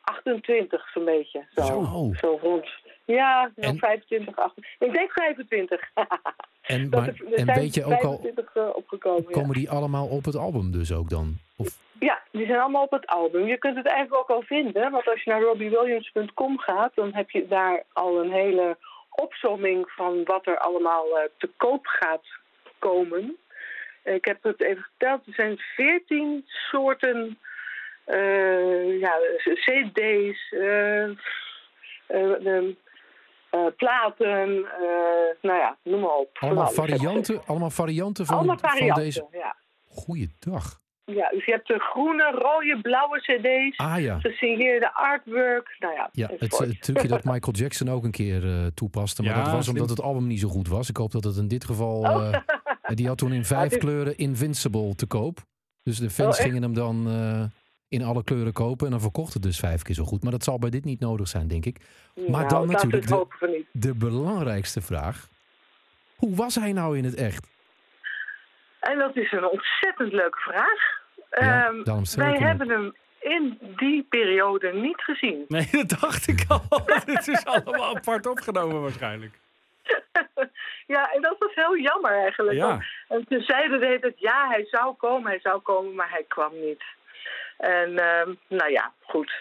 F: 28, zo'n beetje. Zo,
D: Zo.
F: zo rond. Ja, nou,
D: En-
F: 25, 28. Ik denk 25. [LAUGHS]
D: En, maar,
F: er- er
D: en
F: zijn
D: weet je ook al,
F: 25 eh, opgekomen. ja.
D: komen die allemaal op het album dus ook dan? Of,
F: Ja, die zijn allemaal op het album. Je kunt het eigenlijk ook al vinden, want als je naar robbiewilliams.com gaat, dan heb je daar al een hele opsomming van wat er allemaal eh, te koop gaat komen. Ik heb het even geteld, er zijn 14 soorten eh, ja, cd's, eh, platen, nou ja, noem maar op. Van
D: Allemaal varianten, allemaal varianten van,
F: Allemaal
D: van
F: varianten,
D: deze.
F: ja.
D: Goeiedag.
F: Ja, dus je hebt de groene, rode, blauwe cd's,
D: Ah ja.
F: gesigneerde artwork, nou ja,
D: Ja, het,
F: enzovoort.
D: het trucje dat Michael Jackson ook een keer eh, toepaste. Maar
C: Ja,
D: dat was
C: slim.
D: omdat het album niet zo goed was. Ik hoop dat het in dit geval... eh, die had toen in [LAUGHS] vijf
F: dit-
D: kleuren Invincible te koop. Dus de fans
F: Oh,
D: gingen hem dan eh, in alle kleuren kopen. En dan verkocht het dus vijf keer zo goed. Maar dat zal bij dit niet nodig zijn, denk ik. Maar
F: Nou,
D: dan natuurlijk. De belangrijkste vraag. Hoe was hij nou in het echt?
F: En dat is een ontzettend leuke vraag.
D: Ja,
F: Ehm, wij hebben hem in die periode niet gezien.
C: Nee, dat dacht ik al. [LAUGHS] Het is allemaal apart opgenomen waarschijnlijk. [LAUGHS]
F: Ja, en dat was heel jammer eigenlijk.
C: Ja.
F: Want- En toen zeiden de dat ja, hij zou komen, hij zou komen, maar hij kwam niet. En ehm, nou ja, goed.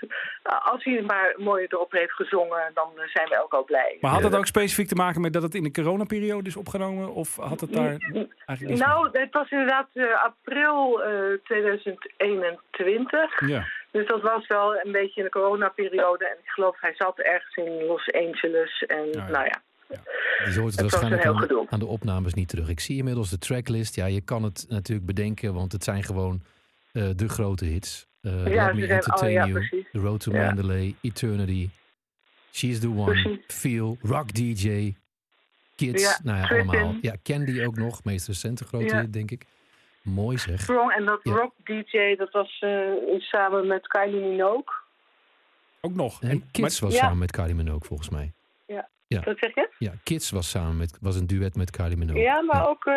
F: Als hij maar mooi erop heeft gezongen, dan eh, zijn we ook al blij.
C: Maar had het ook specifiek te maken met dat het in de coronaperiode is opgenomen? Of had het daar eigenlijk
F: Nou, het was inderdaad eh, april eh, 2021.
C: mee? Ja.
F: Dus dat was wel een beetje in de coronaperiode. En ik geloof hij zat ergens in Los Angeles. En
C: ja.
F: nou ja,
D: Die hoort het waarschijnlijk
F: een heel
D: aan,
F: gedoe.
D: aan de opnames niet terug. Ik zie inmiddels de tracklist. Ja, je kan het natuurlijk bedenken, want het zijn gewoon eh, de grote hits. Eh
F: Ja,
D: Let
F: ze
D: Me
F: zijn-
D: Entertain
F: oh ja,
D: You,
F: precies.
D: The Road to
F: Ja.
D: Mandalay, Eternity, She's the One,
F: Precies.
D: Feel, Rock DJ, Kids.
F: Ja,
D: nou ja,
F: Trippin'.
D: allemaal. Ja, Candy ook nog, meest recente grote
F: Ja.
D: hit, denk ik. Mooi zeg.
F: Strong. En dat
D: Ja.
F: rock DJ, dat was eh, samen met Kylie Minogue.
C: Ook nog.
D: En
C: En-
D: Kids
C: maar-
D: was
F: Ja.
D: samen met Kylie Minogue volgens mij. Ja.
F: Wat zeg je?
D: Ja, Kids was samen met, was een duet met Kylie Minogue.
F: Ja, maar ook... eh,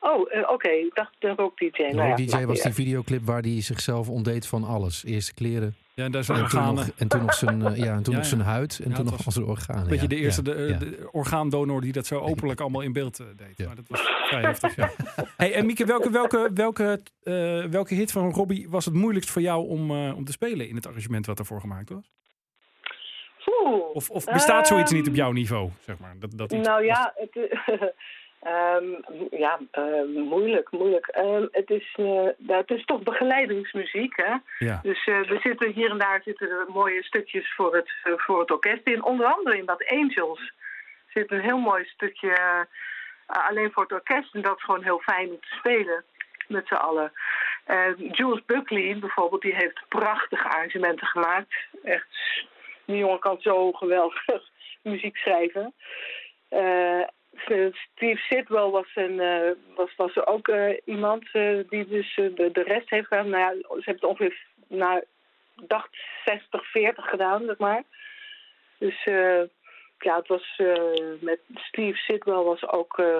F: oh, eh, oké. Ik dacht de rock DJ.
D: De
F: Nou
D: Rock
F: ja,
D: DJ was die videoclip waar hij zichzelf ontdeed van alles. Eerste kleren,
C: Ja, en daar zijn
D: En toen,
C: organen.
D: nog, en toen nog zijn, eh, ja, en toen
C: Ja,
D: nog zijn huid en
C: Ja,
D: toen nog als organen.
C: Een beetje
D: ja.
C: de eerste
D: Ja,
C: de,
D: ja.
C: de orgaandonor die dat zo openlijk allemaal in beeld deed.
D: Ja.
C: Maar dat was vrij heftig, ja. [LAUGHS] Hey, en Mieke, welke, welke, welke, eh, welke hit van Robbie was het moeilijkst voor jou om, eh, om te spelen in het arrangement wat ervoor gemaakt was?
F: Oeh.
C: Of, of bestaat zoiets
F: Ehm,
C: niet op jouw niveau, zeg maar? Dat, dat iets-
F: Nou ja, het, [LAUGHS] ehm, ja eh, moeilijk, moeilijk. Ehm, het, is, eh, nou, het is toch begeleidingsmuziek, hè?
C: Ja.
F: Dus eh, er zitten hier en daar zitten er mooie stukjes voor het, eh, voor het orkest in. Onder andere in dat Angels zit een heel mooi stukje alleen voor het orkest. En dat is gewoon heel fijn om te spelen met z'n allen. En Jules Buckley bijvoorbeeld, die heeft prachtige arrangementen gemaakt. Echt, die jongen kan zo geweldig [LAUGHS] muziek schrijven. Eh, Steve Sidwell was, een, eh, was, was er ook eh, iemand eh, die dus eh, de, de rest heeft gedaan. Nou ja, ze hebben het ongeveer, nou, ik dacht 60, 40 gedaan, zeg maar. Dus eh, ja, het was eh, met Steve Sidwell was ook, eh,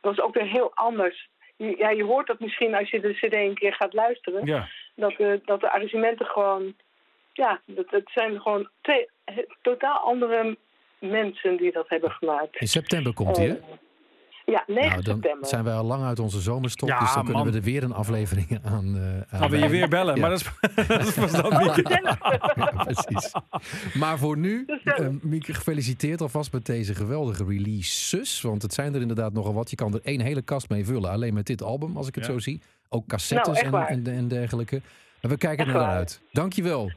F: was ook weer heel anders. Ja, je hoort dat misschien als je de cd een keer gaat luisteren
C: ja.
F: dat de, dat de arrangementen gewoon... Ja, dat, het zijn gewoon twee totaal andere mensen die dat hebben gemaakt.
D: In september komt hij, hè?
F: Eh, ja, 9
D: Nou, dan
F: september.
D: zijn wij al lang uit onze zomerstop,
C: Ja,
D: dus dan kunnen we er weer een aflevering aan... eh aan
C: Gaan we je weer bellen,
D: Ja.
C: maar dat is, [LAUGHS] dat is pas dan Mieke. [LAUGHS]
D: Ja, precies. Maar voor nu, [LAUGHS] eh, Mieke, gefeliciteerd alvast met deze geweldige releases. Want het zijn er inderdaad nogal wat. Je kan er één hele kast mee vullen, alleen met dit album, als ik het
C: Ja.
D: zo zie. Ook cassettes
F: Nou, echt
D: en,
F: waar.
D: en, en dergelijke. Maar we kijken
F: Echt
D: er naar
F: waar.
D: uit. Dankjewel.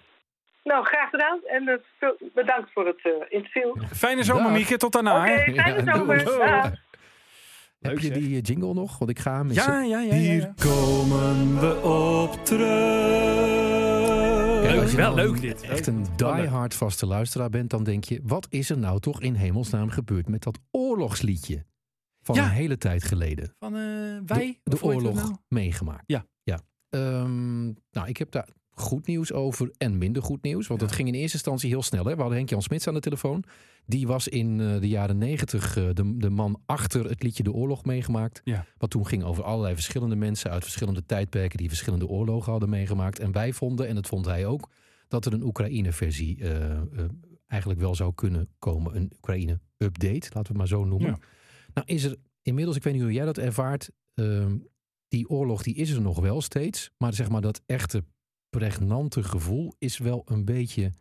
F: Nou, graag gedaan. En eh, bedankt voor het eh, interview.
C: Fijne zomer. Mieke. Tot daarna.
F: Oké, fijne zomer.
D: Heb je die eh, jingle nog? Want ik ga hem.
C: Ja, ja, ja. ja,
D: Hier
C: ja.
D: komen we op terug.
C: Leuk,
D: als je
C: wel
D: nou
C: leuk dit.
D: Echt een diehard vaste luisteraar bent, dan denk je... wat is er nou toch in hemelsnaam gebeurd met dat oorlogsliedje? Van
C: Ja.
D: een hele tijd geleden.
C: Van eh, wij?
D: De, de oorlog
C: nou?
D: meegemaakt.
C: Ja.
D: ja. Ehm, nou, ik heb daar goed nieuws over en minder goed nieuws. Want het ging in eerste instantie heel snel. Hè? We hadden Henk-Jan Smits aan de telefoon. Die was in eh, de jaren negentig eh, de, de man achter het liedje De Oorlog meegemaakt.
C: Ja.
D: Wat toen ging over allerlei verschillende mensen uit verschillende tijdperken die verschillende oorlogen hadden meegemaakt. En wij vonden, en dat vond hij ook, dat er een Oekraïne-versie eh, eigenlijk wel zou kunnen komen. Een Oekraïne-update, laten we het maar zo noemen.
C: Ja.
D: Nou is er inmiddels, ik weet niet hoe jij dat ervaart, ehm, die oorlog die is er nog wel steeds. Maar zeg maar dat echte pregnante gevoel is wel een beetje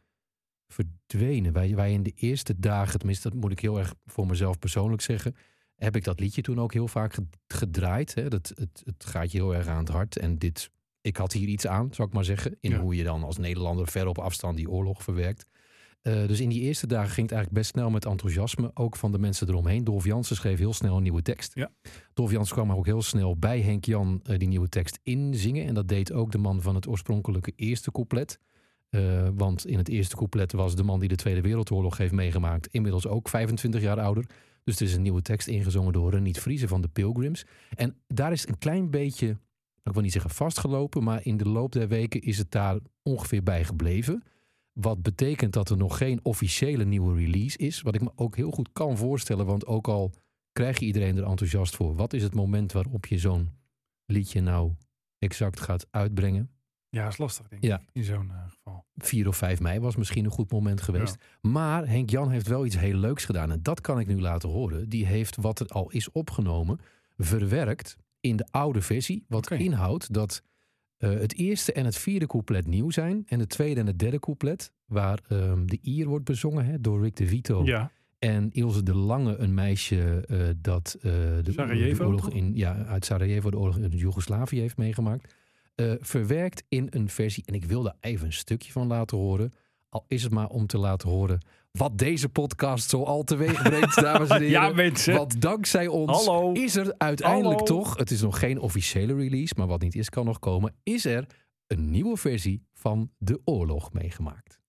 D: verdwenen. Wij, wij in de eerste dagen, tenminste dat moet ik heel erg voor mezelf persoonlijk zeggen, heb ik dat liedje toen ook heel vaak ge- gedraaid. Hè? Dat, het, het gaat je heel erg aan het hart. En dit ik had hier iets aan, zou ik maar zeggen. In
C: Ja.
D: hoe je dan als Nederlander ver op afstand die oorlog verwerkt. Eh, dus in die eerste dagen ging het eigenlijk best snel met enthousiasme. Ook van de mensen eromheen. Dolf Jansen schreef heel snel een nieuwe tekst.
C: Ja.
D: Dolf Jansen kwam ook heel snel bij Henk Jan eh, die nieuwe tekst inzingen. En dat deed ook de man van het oorspronkelijke eerste couplet. Eh, want in het eerste couplet was de man die de Tweede Wereldoorlog heeft meegemaakt. inmiddels ook 25 jaar ouder. Dus er is een nieuwe tekst ingezongen door Reniet Vriezen van de Pilgrims. En daar is een klein beetje, ik wil niet zeggen vastgelopen, maar in de loop der weken is het daar ongeveer bij gebleven. Wat betekent dat er nog geen officiële nieuwe release is. Wat ik me ook heel goed kan voorstellen, want ook al krijg je iedereen er enthousiast voor. Wat is het moment waarop je zo'n liedje nou exact gaat uitbrengen?
C: Ja, is lastig denk
D: Ja.
C: ik. In zo'n eh, geval.
D: 4 of 5 mei was misschien een goed moment geweest. Maar Henk Jan heeft wel iets heel leuks gedaan. En dat kan ik nu laten horen. Die heeft wat er al is opgenomen, verwerkt in de oude versie. Wat inhoudt dat eh, het eerste en het vierde couplet nieuw zijn. En het tweede en het derde couplet, waar ehm, de Ier wordt bezongen hè, door Rick de Vito.
C: Ja.
D: En Ilse de Lange, een meisje eh, dat eh, de,
C: Sarajevo,
D: de oorlog in, ja, uit Sarajevo de oorlog in Joegoslavië heeft meegemaakt. verwerkt in een versie. En ik wil daar even een stukje van laten horen. Al is het maar om te laten horen wat deze podcast zo al teweeg brengt, [LAUGHS] dames en heren.
C: Ja, mensen.
D: Want dankzij ons
C: Hallo.
D: is er uiteindelijk
C: Hallo.
D: toch, het is nog geen officiële release, maar wat niet is kan nog komen, is er een nieuwe versie van De Oorlog meegemaakt.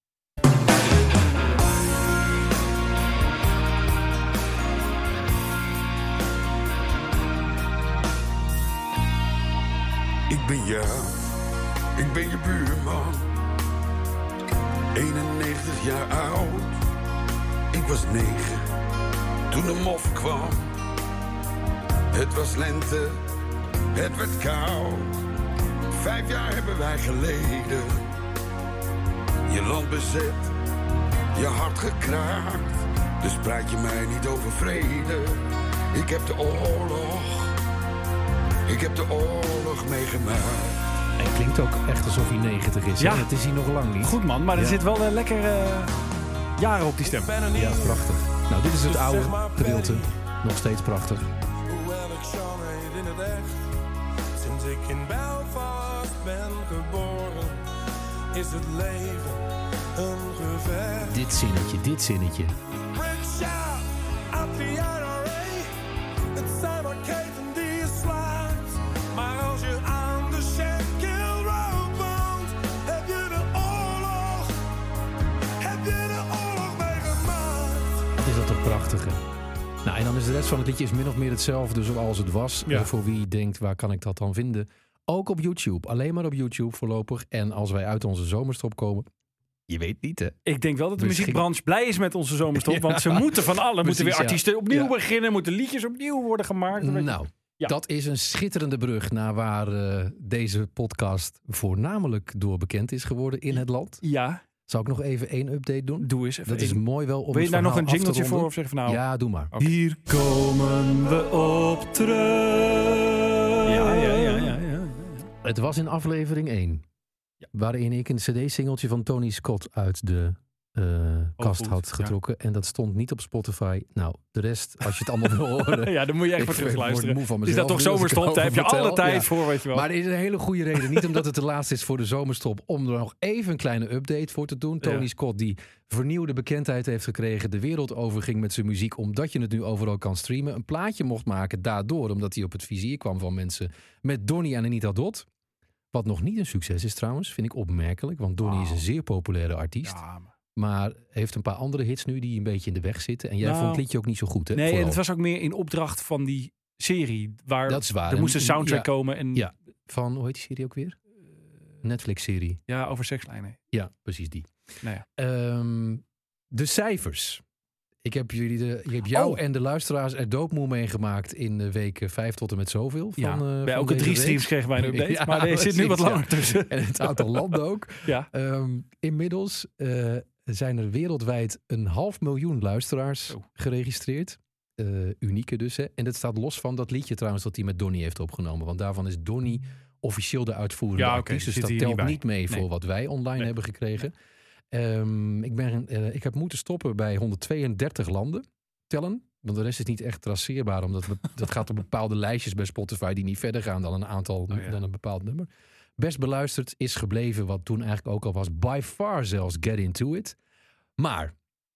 H: Ik ben jou, ik ben je buurman. 91 jaar oud, ik was negen toen de mof kwam. Het was lente, het werd koud. Vijf jaar hebben wij geleden. Je land bezet, je hart gekraakt. Dus praat je mij niet over vrede. Ik heb de oorlog, ik heb de oorlog meegemaakt.
D: Hij klinkt ook echt alsof hij 90 is.
C: Ja.
D: Het is hij nog lang niet.
C: Goed man, maar er
D: Ja.
C: zit wel een lekker eh, jaren op die stem.
D: Ja, prachtig. Nou, dit is het oude gedeelte. Nog steeds prachtig.
I: Hoewel ik Sean heet in het echt. Sinds ik in Belfast ben geboren, is het leven een gevecht.
D: Dit zinnetje, dit zinnetje. En dan is de rest van het liedje is min of meer hetzelfde zoals het was.
C: Ja.
D: Voor wie denkt, waar kan ik dat dan vinden? Ook op YouTube. Alleen maar op YouTube voorlopig. En als wij uit onze zomerstop komen... Je weet niet, hè?
C: Ik denk wel dat de
D: Misschien-
C: muziekbranche blij is met onze zomerstop. [LAUGHS]
D: Ja.
C: Want ze moeten van alle. moeten weer
D: ja.
C: artiesten opnieuw
D: Ja.
C: beginnen. Moeten liedjes opnieuw worden gemaakt.
D: Nou, dat is een schitterende brug naar waar eh, deze podcast voornamelijk door bekend is geworden in het land.
C: Ja,
D: Zal ik nog even één update doen?
C: doe eens even.
D: Dat is mooi wel om
C: Wil je daar nog een jingletje voor? Of zeg van nou...
D: Ja, doe maar.
C: Hier komen we op terug. Ja, ja, ja, ja. ja.
D: Het was in aflevering 1. Waarin ik een cd-singeltje van Tony Scott uit de eh, kast had
C: ja.
D: getrokken. En dat stond niet op Spotify. Nou, de rest, als je het allemaal wil horen. [LAUGHS]
C: Ja, dan moet je echt voor
D: moe van
C: Is dat toch zomerstop? Daar heb je alle tijd
D: Ja.
C: voor, weet je wel.
D: Maar er is een hele goede reden. Niet omdat het de laatste is voor de zomerstop. Om er nog even een kleine update voor te doen. Tony
C: Ja.
D: Scott die vernieuwde bekendheid heeft gekregen. De wereld overging met zijn muziek. Omdat je het nu overal kan streamen. Een plaatje mocht maken daardoor. Omdat hij op het vizier kwam van mensen. Met Donny en Anita Dot. Wat nog niet een succes is trouwens. Vind ik opmerkelijk. Want Donny is een zeer populaire artiest.
C: Ja, maar-
D: Maar heeft een paar andere hits nu die een beetje in de weg zitten. En jij
C: Nou,
D: vond het liedje ook niet zo goed hè?
C: Nee, en het was ook meer in opdracht van die serie. Waar
D: Dat is waar.
C: er moest een soundtrack
D: ja.
C: komen. En
D: Ja. Van, hoe heet die serie ook weer? Netflix-serie.
C: ja, over sekslijnen.
D: Ja, precies die.
C: Nou ja.
D: Ehm, de cijfers. Ik heb, jullie de, ik heb jou
C: Oh.
D: en de luisteraars er doodmoe meegemaakt in de weken 5 tot en met zoveel. Van,
C: Ja,
D: eh,
C: bij elke drie streams kregen wij een [LAUGHS] update.
D: Ja,
C: maar er zit nu wat langer
D: ja.
C: tussen.
D: En het aantal landen ook. [LAUGHS]
C: Ja.
D: Ehm, inmiddels eh, zijn er wereldwijd een half miljoen luisteraars geregistreerd. Eh, unieke dus. Hè. En dat staat los van dat liedje trouwens dat hij met Donny heeft opgenomen. Want daarvan is Donny officieel de uitvoerende
C: Ja, die
D: Dus dat telt
C: niet
D: mee
C: Nee.
D: voor wat wij online
C: Nee.
D: hebben gekregen. Ehm, ik, ben, eh, ik heb moeten stoppen bij 132 landen tellen. Want de rest is niet echt traceerbaar. Omdat [LAUGHS] dat gaat op bepaalde lijstjes bij Spotify die niet verder gaan dan een aantal
C: Oh ja.
D: dan een bepaald nummer. Best beluisterd is gebleven wat toen eigenlijk ook al was. By far zelfs Get Into It. Maar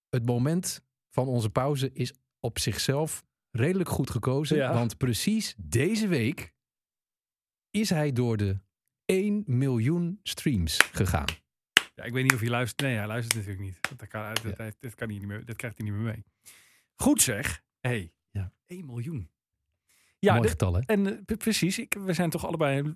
D: het moment van onze pauze is op zichzelf redelijk goed gekozen.
C: Ja.
D: Want precies deze week is hij door de 1 miljoen streams gegaan.
C: Ja, ik weet niet of hij luistert. Nee, hij luistert natuurlijk niet. Dat kan, dat, kan hij niet meer, dat krijgt hij niet meer mee. Goed zeg. hey,
D: Ja.
C: 1 miljoen. Ja,
D: Mooi
C: de-
D: getal, hè?
C: en eh, pre- precies. Ik, we zijn toch allebei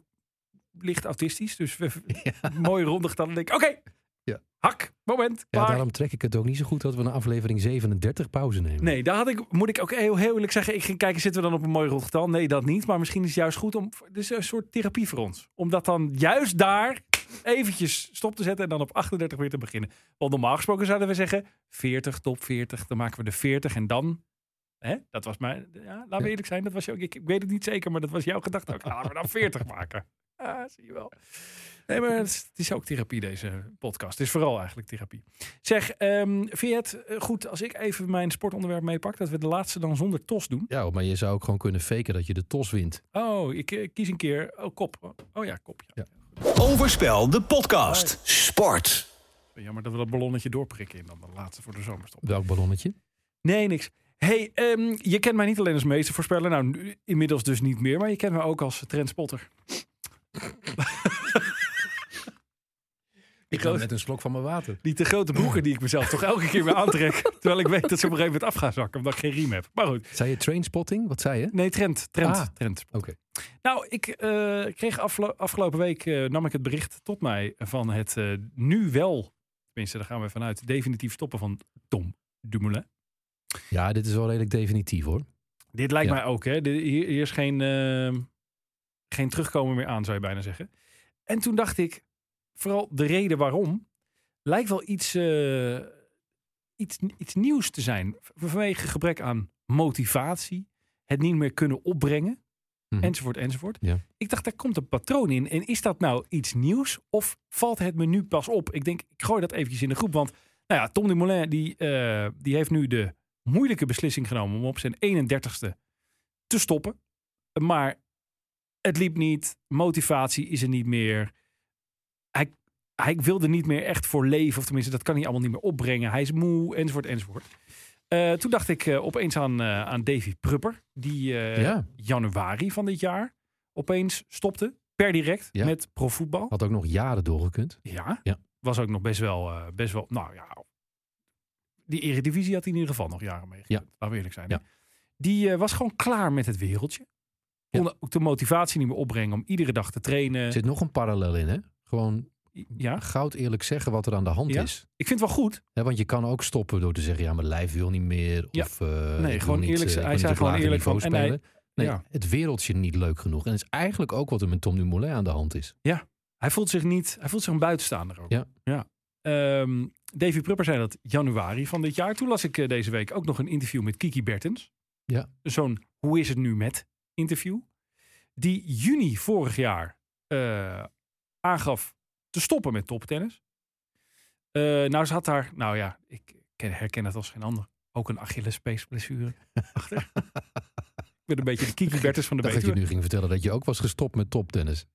C: licht autistisch. Dus we, [LAUGHS] mooie ronde getallen. denk ik, oké.
D: Ja.
C: Hak, moment,
D: Ja,
C: klaar.
D: daarom trek ik het ook niet zo goed dat we een aflevering 37 pauze nemen.
C: Nee, daar had ik, moet ik ook heel, heel eerlijk zeggen. Ik ging kijken, zitten we dan op een mooi rond getal? Nee, dat niet. Maar misschien is het juist goed om. Dus een soort therapie voor ons. Om dat dan juist daar eventjes stop te zetten en dan op 38 weer te beginnen. Want normaal gesproken zouden we zeggen 40, top 40. Dan maken we de 40 en dan. Hè? Dat was mijn. Ja, laten we
D: Ja.
C: eerlijk zijn. Dat was jou, ik, ik weet het niet zeker, maar dat was jouw gedachte ook. Laten we dan 40 maken. [LAUGHS] Ah, zie je wel. Nee, maar het is, het is ook therapie, deze podcast. Het is vooral eigenlijk therapie. Zeg, ehm vind je het eh, goed als ik even mijn sportonderwerp meepak? Dat we de laatste dan zonder tos doen?
D: Ja, maar je zou ook gewoon kunnen faken dat je de tos wint.
C: Oh, ik eh, kies een keer. Oh, kop. Oh ja, kop. Ja.
A: Overspel, de podcast.
B: Sport.
C: Jammer dat we dat ballonnetje doorprikken in dan de laatste voor de zomerstop.
D: Welk ballonnetje?
C: Nee, niks. Hey, ehm, je kent mij niet alleen als meestervoorspeller. Nou, nu- inmiddels dus niet meer. Maar je kent mij ook als trendspotter.
D: Ik ga met een slok van mijn water.
C: Die te grote broeken die ik mezelf toch elke keer weer aantrek. [LAUGHS] Terwijl ik weet dat ze op een gegeven moment af gaan zakken. Omdat ik geen riem heb. Maar goed.
D: Zei je trainspotting? Wat zei je?
C: Nee, trend. Trend.
D: Ah.
C: trend.
D: Oké.
C: Nou, ik eh, kreeg afgelo- afgelopen week eh, nam ik het bericht tot mij van het eh, nu wel, tenminste daar gaan we vanuit, definitief stoppen van Tom Dumoulin.
D: Ja, dit is wel redelijk definitief hoor.
C: Dit lijkt
D: Ja.
C: mij ook, hè? De- hier, hier is geen, geen terugkomen meer aan, zou je bijna zeggen. En toen dacht ik, vooral de reden waarom, lijkt wel iets, eh, iets, iets nieuws te zijn. Vanwege gebrek aan motivatie, het niet meer kunnen opbrengen,
D: Mhm.
C: enzovoort, enzovoort.
D: Ja.
C: Ik dacht, daar komt een patroon in. En is dat nou iets nieuws of valt het me nu pas op? Ik denk, ik gooi dat eventjes in de groep. Want nou ja, Tom Dumoulin die, eh, die heeft nu de moeilijke beslissing genomen om op zijn 31ste te stoppen. Maar het liep niet. Motivatie is er niet meer. Hij, hij wilde niet meer echt voor leven. Of tenminste, dat kan hij allemaal niet meer opbrengen. Hij is moe, enzovoort, enzovoort. Eh, toen dacht ik eh, opeens aan, eh, aan Davy Prupper. Die
D: Ja.
C: januari van dit jaar opeens stopte. Per direct
D: Ja.
C: met profvoetbal.
D: Had ook nog jaren doorgekund.
C: Ja.
D: Ja.
C: Was ook nog best wel, best wel, nou ja. Die Eredivisie had hij in ieder geval nog jaren mee.
D: Ja.
C: Laten we eerlijk zijn.
D: Ja.
C: Die was gewoon klaar met het wereldje.
D: Ja.
C: Kon ook de motivatie niet meer opbrengen om iedere dag te trainen.
D: Er zit nog een parallel in hè. Gewoon
C: Ja,
D: goud eerlijk zeggen wat er aan de hand
C: Ja.
D: is.
C: ik vind het wel goed.
D: Hè, want je kan ook stoppen door te zeggen, ja, mijn lijf wil niet meer.
C: Ja.
D: Of, eh,
C: Nee, gewoon
D: niet,
C: eerlijk
D: eh,
C: zijn. Hij zei gewoon eerlijk van-
D: niveau
C: en hij-
D: spelen. Nee,
C: Ja.
D: het wereldje niet leuk genoeg. En dat is eigenlijk ook wat er met Tom Dumoulin aan de hand is.
C: Hij voelt zich niet, hij voelt zich een buitenstaander ook.
D: Ja.
C: ja. Ehm, Davy Prupper zei dat januari van dit jaar. Toen las ik eh, deze week ook nog een interview met Kiki Bertens.
D: Ja.
C: Zo'n hoe is het nu met interview. Die juni vorig jaar eh, aangaf te stoppen met toptennis. Eh, nou, ze had daar, nou ja, ik ken- herken het als geen ander. Ook een Achillespeesblessure achter. ik ben een beetje de Kiki [LAUGHS] Bertens van de
D: dacht dat je
C: Betuwe.
D: nu ging vertellen dat je ook was gestopt met toptennis.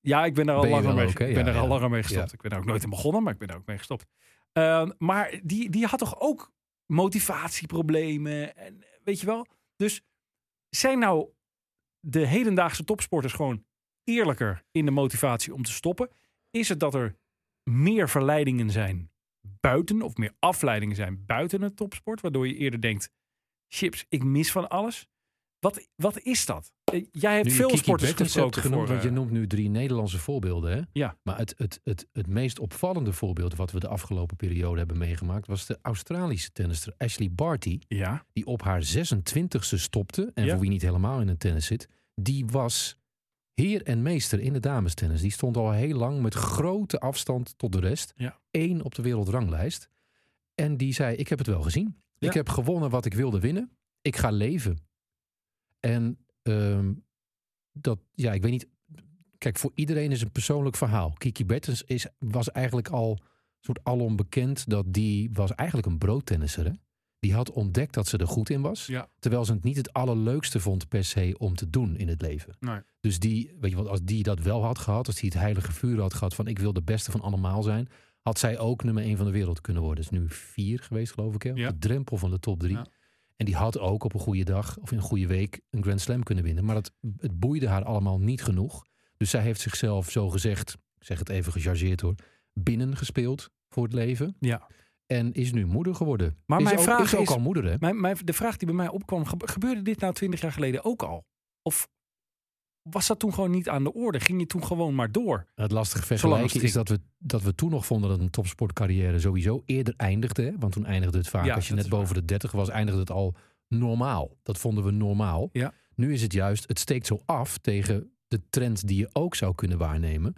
C: Ja, ik ben daar al
D: Ben
C: langer mee, ik ben
D: Ja,
C: daar al langer mee gestopt.
D: Ja.
C: Ik ben daar ook nooit in begonnen, maar ik ben daar ook mee gestopt. Ehm, maar die, die had toch ook motivatieproblemen en weet je wel. Dus zijn nou de hedendaagse topsporters gewoon eerlijker in de motivatie om te stoppen? Is het dat er meer verleidingen zijn buiten of meer afleidingen zijn buiten het topsport, waardoor je eerder denkt, chips, ik mis van alles. Wat, wat is dat? Eh, Jij hebt
D: Nu
C: veel sporters gesproken
D: genoemd,
C: voor,
D: want je
C: eh,
D: noemt nu drie Nederlandse voorbeelden. Hè?
C: Ja.
D: Maar het, het, het, het meest opvallende voorbeeld wat we de afgelopen periode hebben meegemaakt... was de Australische tennister Ashley Barty...
C: Ja,
D: die op haar 26e stopte. En
C: Ja.
D: voor wie niet helemaal in het tennis zit... die was heer en meester in de damestennis. Die stond al heel lang met grote afstand tot de rest.
C: Ja.
D: Eén op de wereldranglijst. En die zei, ik heb het wel gezien.
C: Ja.
D: Ik heb gewonnen wat ik wilde winnen. Ik ga leven. En ehm, dat, ja, ik weet niet. Kijk, voor iedereen is een persoonlijk verhaal. Kiki Bertens is, was eigenlijk al soort alom bekend dat die was eigenlijk een broodtennisser. Hè? Die had ontdekt dat ze er goed in was.
C: Ja.
D: Terwijl ze het niet het allerleukste vond per se om te doen in het leven.
C: Nee.
D: Dus die, weet je wat, als die dat wel had gehad, als die het heilige vuur had gehad van ik wil de beste van allemaal zijn, had zij ook nummer één van de wereld kunnen worden. Is nu vier geweest, geloof ik. Hè? Op
C: Ja.
D: de drempel van de top drie.
C: Ja.
D: En die had ook op een goede dag of in een goede week een Grand Slam kunnen winnen. Maar dat, het boeide haar allemaal niet genoeg. Dus zij heeft zichzelf zo gezegd, ik zeg het even gechargeerd hoor, binnen gespeeld voor het leven.
C: Ja.
D: En is nu moeder geworden.
C: Maar
D: is
C: mijn
D: ook,
C: vraag
D: is ook
C: is-
D: al moeder, hè?
C: Mijn, mijn, de vraag die bij mij opkwam, gebe- gebeurde dit nou twintig jaar geleden ook al? Of was dat toen gewoon niet aan de orde? Ging je toen gewoon maar door?
D: Het lastige vergelijken is dat we, dat we toen nog vonden dat een topsportcarrière sowieso eerder eindigde. Hè? Want toen eindigde het vaak,
C: Ja,
D: als je net boven de 30 was, eindigde het al normaal. Dat vonden we normaal.
C: Ja.
D: Nu is het juist, het steekt zo af tegen de trend die je ook zou kunnen waarnemen.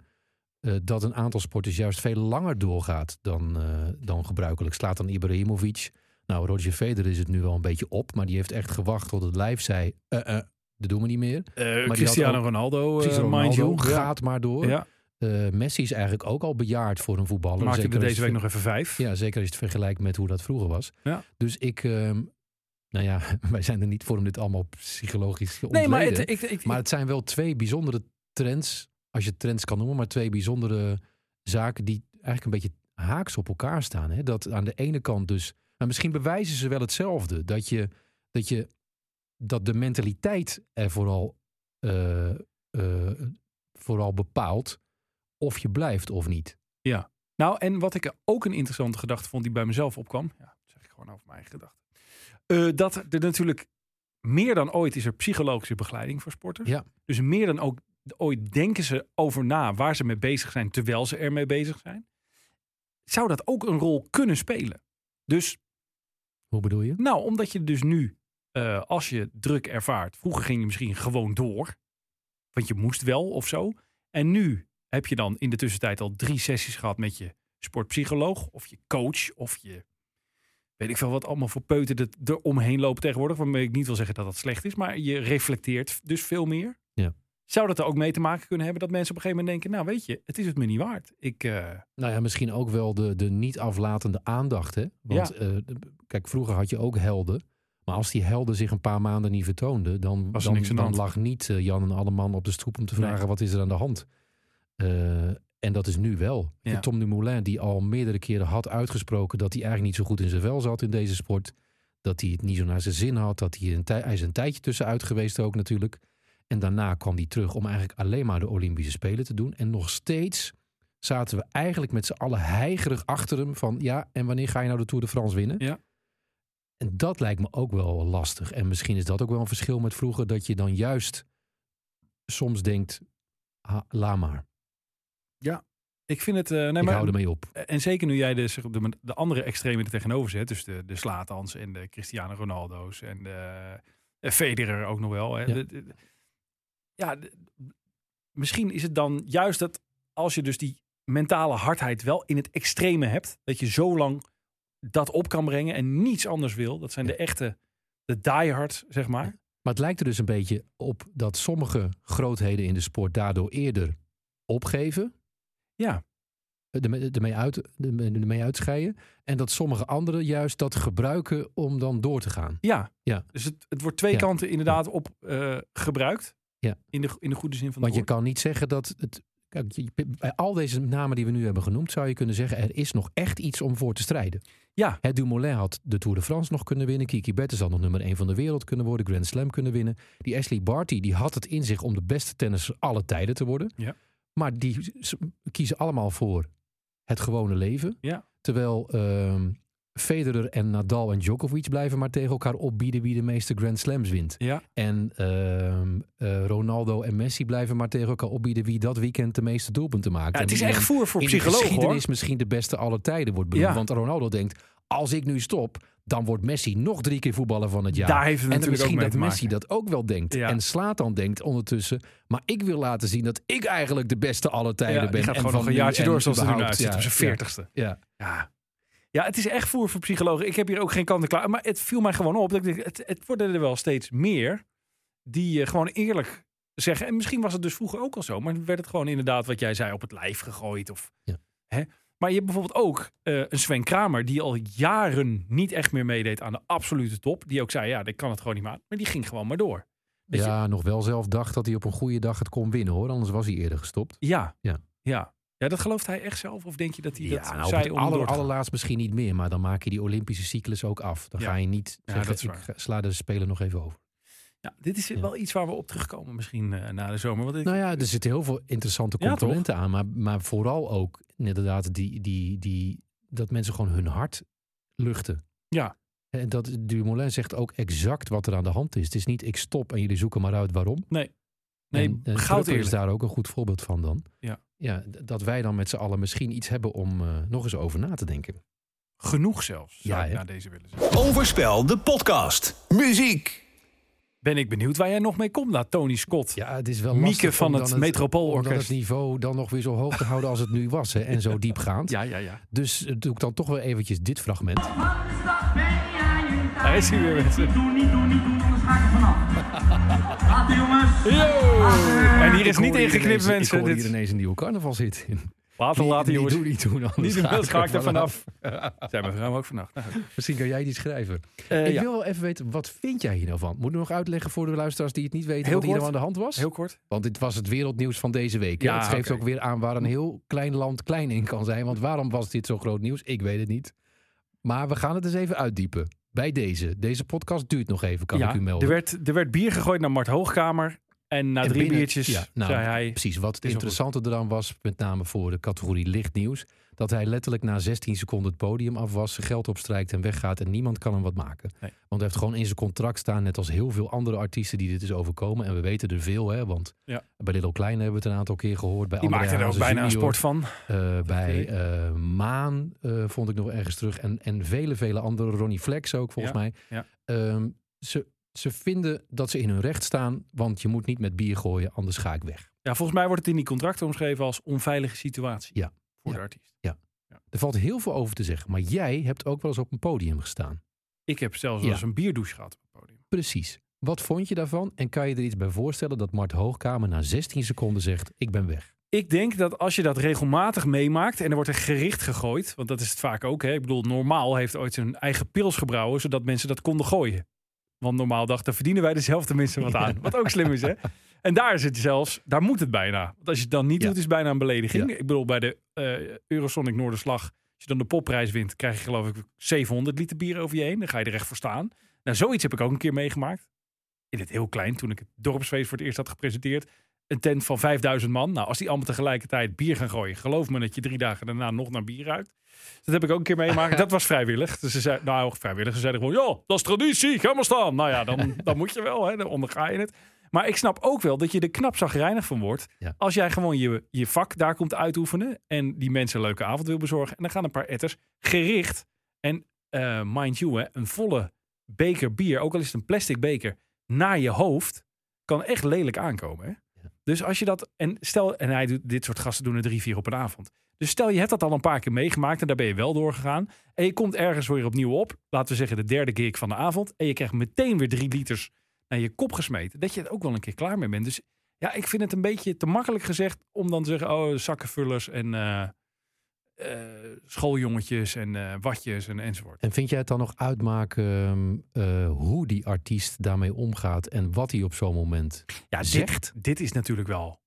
D: eh, dat een aantal sporters juist veel langer doorgaat dan, eh, dan gebruikelijk. Slaat dan Ibrahimovic. Nou, Roger Federer is het nu wel een beetje op. Maar die heeft echt gewacht tot het lijf zei, eh, eh, dat doen we niet meer.
C: Eh,
D: had
C: Cristiano
D: ook-
C: Ronaldo, eh,
D: Cristiano
C: mind.
D: Ronaldo gaat maar door.
C: Ja,
D: Eh, Messi is eigenlijk ook al bejaard voor een voetballer.
C: maakte
D: Zeker
C: er deze
D: je
C: week nog even vijf.
D: Ja, zeker als je het vergelijkt met hoe dat vroeger was.
C: Ja.
D: Dus ik, ehm, nou ja, [LAUGHS] wij zijn er niet voor om dit allemaal psychologisch te
C: Nee, maar
D: ontleden.
C: het, ik, ik,
D: maar het zijn wel twee bijzondere trends, als je trends kan noemen, maar twee bijzondere zaken die eigenlijk een beetje haaks op elkaar staan. Hè? Dat aan de ene kant dus, maar misschien bewijzen ze wel hetzelfde, dat je, dat je, dat de mentaliteit er vooral, eh, eh, vooral bepaalt of je blijft of niet.
C: Nou, en wat ik ook een interessante gedachte vond die bij mezelf opkwam. Ja, zeg ik gewoon over mijn eigen gedachte. Eh, dat er natuurlijk meer dan ooit is er psychologische begeleiding voor sporters.
D: Ja.
C: Dus meer dan ook ooit denken ze over na waar ze mee bezig zijn terwijl ze ermee bezig zijn. Zou dat ook een rol kunnen spelen? Dus
D: Hoe bedoel je?
C: nou, omdat je dus nu, eh, als je druk ervaart, vroeger ging je misschien gewoon door. Want je moest wel of zo. En nu heb je dan in de tussentijd al drie sessies gehad met je sportpsycholoog of je coach of je weet ik veel wat allemaal voor peuten dat er omheen lopen tegenwoordig. Waarmee ik niet wil zeggen dat dat slecht is, maar je reflecteert dus veel meer.
D: Ja.
C: Zou dat er ook mee te maken kunnen hebben dat mensen op een gegeven moment denken, nou weet je, het is het me niet waard. Ik, eh,
D: Nou ja, misschien ook wel de, de niet aflatende aandacht. Hè? Want
C: Ja.
D: eh, kijk, vroeger had je ook helden. Maar als die helden zich een paar maanden niet vertoonden, dan,
C: Was er
D: dan,
C: niks aan de
D: dan lag niet eh, Jan en Alleman op de stoep om te
C: Nee.
D: vragen wat is er aan de hand. Eh, en dat is nu wel.
C: Ja.
D: Tom Dumoulin, die al meerdere keren had uitgesproken dat hij eigenlijk niet zo goed in zijn vel zat in deze sport. Dat hij het niet zo naar zijn zin had. Dat hij, een hij is een tijdje tussenuit geweest ook natuurlijk. En daarna kwam hij terug om eigenlijk alleen maar de Olympische Spelen te doen. En nog steeds zaten we eigenlijk met z'n allen heigerig achter hem van ja, en wanneer ga je nou de Tour de France winnen?
C: Ja.
D: En dat lijkt me ook wel lastig. En misschien is dat ook wel een verschil met vroeger, dat je dan juist soms denkt, ha, la maar,
C: ik vind het... eh, nee,
D: ik
C: maar,
D: hou ermee op.
C: En zeker nu jij de, zeg, de, de andere extremen er tegenover zet. Dus de, de Slatans en de Cristiano Ronaldo's en de eh, Federer ook nog wel. Hè.
D: Ja.
C: De- de- ja, de- misschien is het dan juist dat als je dus die mentale hardheid wel in het extreme hebt. Dat je zo lang dat op kan brengen en niets anders wil. Dat zijn de echte, de diehard, zeg maar.
D: Maar het lijkt er dus een beetje op dat sommige grootheden in de sport daardoor eerder opgeven.
C: Ja.
D: Ermee, ermee, uit, ermee uitscheiden. En dat sommige anderen juist dat gebruiken om dan door te gaan.
C: Ja.
D: Ja.
C: Dus het, het wordt twee
D: Ja.
C: kanten inderdaad op eh, gebruikt.
D: Ja.
C: In, de, in de goede zin van
D: Want je
C: woord.
D: kan niet zeggen dat het. Kijk, bij al deze namen die we nu hebben genoemd, zou je kunnen zeggen: er is nog echt iets om voor te strijden.
C: Ja.
D: Hè, Dumoulin had de Tour de France nog kunnen winnen. Kiki Bertens had nog nummer 1 van de wereld kunnen worden. Grand Slam kunnen winnen. Die Ashley Barty die had het in zich om de beste tennisser alle tijden te worden.
C: Ja.
D: Maar die kiezen allemaal voor het gewone leven.
C: Ja.
D: Terwijl ehm, Federer en Nadal en Djokovic blijven maar tegen elkaar opbieden wie de meeste Grand Slams wint.
C: Ja.
D: En ehm, eh, Ronaldo en Messi blijven maar tegen elkaar opbieden wie dat weekend de meeste doelpunten maakt.
C: Ja, het is echt
D: dan
C: voer voor psychologen hoor.
D: misschien de beste aller tijden wordt benoemd.
C: Ja.
D: Want Ronaldo denkt, als ik nu stop, dan wordt Messi nog drie keer voetballer van het jaar.
C: Daar heeft het
D: en
C: natuurlijk
D: misschien dat Messi dat ook wel denkt.
C: Ja.
D: En Slatan denkt ondertussen, maar ik wil laten zien dat ik eigenlijk de beste aller tijden
C: Ja,
D: ben.
C: gaat
D: En
C: gewoon nog een jaartje door zoals er nu uitziet. Op zijn veertigste.
D: Ja.
C: Ja. Ja, het is echt voer voor psychologen. Ik heb hier ook geen kant en klaar. Maar het viel mij gewoon op. Dat ik het, het worden er wel steeds meer die eh, gewoon eerlijk zeggen. En misschien was het dus vroeger ook al zo. Maar werd het gewoon inderdaad wat jij zei op het lijf gegooid. Of,
D: Ja.
C: hè? Maar je hebt bijvoorbeeld ook eh, een Sven Kramer die al jaren niet echt meer meedeed aan de absolute top. Die ook zei, ja, ik kan het gewoon niet meer aan. Maar die ging gewoon maar door.
D: Ja, nog wel zelf dacht dat hij op een goede dag het kon winnen hoor. Anders was hij eerder gestopt.
C: Ja,
D: Ja.
C: ja. Ja, dat gelooft hij echt zelf? Of denk je dat hij dat
D: ja, nou,
C: zei
D: het
C: om
D: aller, allerlaatst misschien niet meer. Maar dan maak je die Olympische cyclus ook af. Dan
C: Ja.
D: ga je niet
C: Ja,
D: zeggen,
C: dat is
D: ik
C: waar.
D: sla de speler nog even over.
C: Ja, dit is wel iets waar we op terugkomen misschien eh, na de zomer. Want ik,
D: Nou ja, er zitten heel veel interessante componenten aan. Maar, maar vooral ook inderdaad die, die, die, dat mensen gewoon hun hart luchten.
C: Ja.
D: En dat Dumoulin zegt ook exact wat er aan de hand is. Het is niet ik stop en jullie zoeken maar uit waarom.
C: nee, nee
D: en,
C: goud
D: Kruppel is daar ook een goed voorbeeld van dan.
C: Ja.
D: ja dat wij dan met z'n allen misschien iets hebben om eh, nog eens over na te denken.
C: Genoeg zelfs, zou
D: Ja,
C: ik
D: hè?
C: na deze willen zeggen.
A: Overspel, de podcast.
B: Muziek.
C: Ben ik benieuwd waar jij nog mee komt na Tony Scott.
D: Ja, het is wel
C: Mieke
D: lastig
C: van het
D: dan
C: Metropoolorkest.
D: Om het niveau dan nog weer zo hoog te houden als het nu was. Hè, en zo diepgaand.
C: Ja, ja, ja.
D: Dus eh, doe ik dan toch wel eventjes dit fragment.
C: Daar is hij weer, mensen.
E: Ga er vanaf. [LAUGHS] Later jongens.
C: En hier is
D: Ik
C: niet ingeknipt, mensen.
D: Ik
C: Dit-
D: hier ineens een nieuwe carnavalshit in.
C: Later, later,
D: Niet-
C: jongens.
D: Niet doen, niet doen. anders
C: Niet doen,
D: ga
C: ik er
D: vanaf.
C: vanaf. Zijn mijn vrouw ook vannacht. [LAUGHS] Goed.
D: Misschien kan jij die schrijven.
C: Eh,
D: ik
C: ja.
D: wil wel even weten, wat vind jij hier nou van? Moet ik nog uitleggen voor de luisteraars die het niet weten
C: Heel
D: wat hier nou aan de hand was?
C: Heel kort.
D: Want dit was het wereldnieuws van deze week.
C: Ja,
D: het geeft ook weer aan waar een heel klein land klein in kan zijn. Want waarom was dit zo groot nieuws? Ik weet het niet. Maar we gaan het eens even uitdiepen. Bij deze. Deze podcast duurt nog even, kan
C: ja,
D: ik u melden.
C: er, werd, er werd bier gegooid naar Mart Hoogkamer. En na
D: En
C: drie
D: binnen-
C: biertjes
D: ja, nou,
C: zei hij...
D: Precies, wat het interessante eraan was, met name voor de categorie lichtnieuws, dat hij letterlijk na 16 seconden het podium af was, zijn geld opstrijkt en weggaat en niemand kan hem wat maken.
C: Nee.
D: Want hij heeft gewoon in zijn contract staan, net als heel veel andere artiesten die dit is overkomen. En we weten er veel, hè, want
C: Ja.
D: bij Little Kleine hebben we het een aantal keer gehoord. Bij
C: Die
D: André
C: maakte er ook bijna een sport van.
D: eh, bij eh, Maan eh, vond ik nog ergens terug. En, en vele, vele andere. Ronnie Flex ook, volgens
C: Ja,
D: mij.
C: ja.
D: Ehm, ze, ze vinden dat ze in hun recht staan, want je moet niet met bier gooien, anders ga ik weg.
C: Ja, volgens mij wordt het in die contracten omschreven als onveilige situatie.
D: Ja.
C: Voor
D: Ja.
C: de artiest.
D: Er valt heel veel over te zeggen. Maar jij hebt ook wel eens op een podium gestaan.
C: Ik heb zelfs
D: Ja.
C: wel eens een bierdouche gehad op het podium.
D: Precies. Wat vond je daarvan? En kan je er iets bij voorstellen dat Mart Hoogkamer na 16 seconden zegt: Ik ben weg?
C: Ik denk dat als je dat regelmatig meemaakt en er wordt er gericht gegooid, want dat is het vaak ook. Hè? Ik bedoel, normaal heeft ooit zijn eigen pils gebrouwen, zodat mensen dat konden gooien. Want normaal dachten, verdienen wij dezelfde mensen wat aan. Wat ook slim is, hè? En daar is het zelfs, daar moet het bijna. Want als je het dan niet
D: Ja.
C: doet, is het bijna een belediging.
D: Ja.
C: Ik bedoel, bij de eh, Eurosonic Noorderslag, als je dan de popprijs wint, krijg je geloof ik 700 liter bier over je heen. Dan ga je er echt voor staan. Nou, zoiets heb ik ook een keer meegemaakt. In het heel klein, toen ik het dorpsfeest voor het eerst had gepresenteerd. Een tent van 5000 man. Nou, als die allemaal tegelijkertijd bier gaan gooien, geloof me dat je drie dagen daarna nog naar bier ruikt. Dat heb ik ook een keer meegemaakt. Dat was vrijwillig. Dus ze zei, nou, vrijwillig. Ze zeiden gewoon, ja, dat is traditie, ga maar staan. Nou ja, dan, [LAUGHS] dan moet je wel, hè, dan onderga je het. Maar ik snap ook wel dat je er knap zagrijnig van wordt.
D: Ja.
C: Als jij gewoon je, je vak daar komt uitoefenen. En die mensen een leuke avond wil bezorgen. En dan gaan een paar etters gericht. En eh, mind you, hè, een volle beker bier, ook al is het een plastic beker, naar je hoofd. Kan echt lelijk aankomen. Hè? Dus als je dat. En stel, en hij doet dit soort gasten doen er drie, vier op een avond. Dus stel je hebt dat al een paar keer meegemaakt en daar ben je wel doorgegaan. En je komt ergens weer opnieuw op. Laten we zeggen de derde gig van de avond. En je krijgt meteen weer drie liters naar je kop gesmeten. Dat je er ook wel een keer klaar mee bent. Dus ja, ik vind het een beetje te makkelijk gezegd om dan te zeggen: oh, zakkenvullers en eh, schooljongetjes en eh, watjes en enzovoort.
D: En vind jij het dan nog uitmaken ehm, eh, hoe die artiest daarmee omgaat en wat hij op zo'n moment
C: Ja, dit,
D: zegt?
C: dit is natuurlijk wel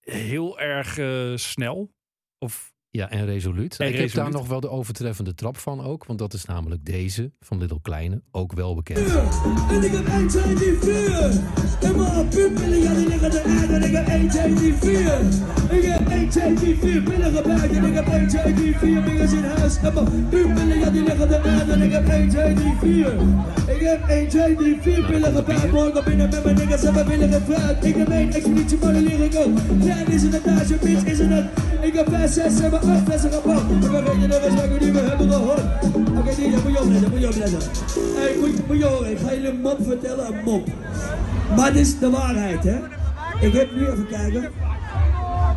C: heel erg eh, snel. Of
D: Ja, en resoluut.
C: En
D: ik heb daar nog wel de overtreffende trap van ook. Want dat is namelijk deze van Little Kleine. Ook wel bekend.
I: En ik heb 1, 2, 3, 4. En mijn pupillen, ja, die liggen eruit. En ik heb 1, 2, 3, 4. Ik heb 1, 2, 3, 4 pillen gebruikt. En ik heb 1, 2, 3, 4 vingers in huis. En mijn pupillen, ja, die liggen eruit. En ik heb 1, 2, 3, 4. Ik heb 1, 2, 3, 4 pillen gebruikt. Morgen binnen met mijn niggas en mijn pillen gevraagd. Ik heb één expeditie, ook. Klein is het, je bitch is het. Ik heb 5, 6, 7, 8 flessen gepakt. En we weten de gesprekken die we hebben gehoord. Oké, die, moet je opletten, moet je. Hey, moet, moet je horen, ik ga jullie een mop vertellen, een mop. Maar is de waarheid, hè. Ik heb nu even kijken.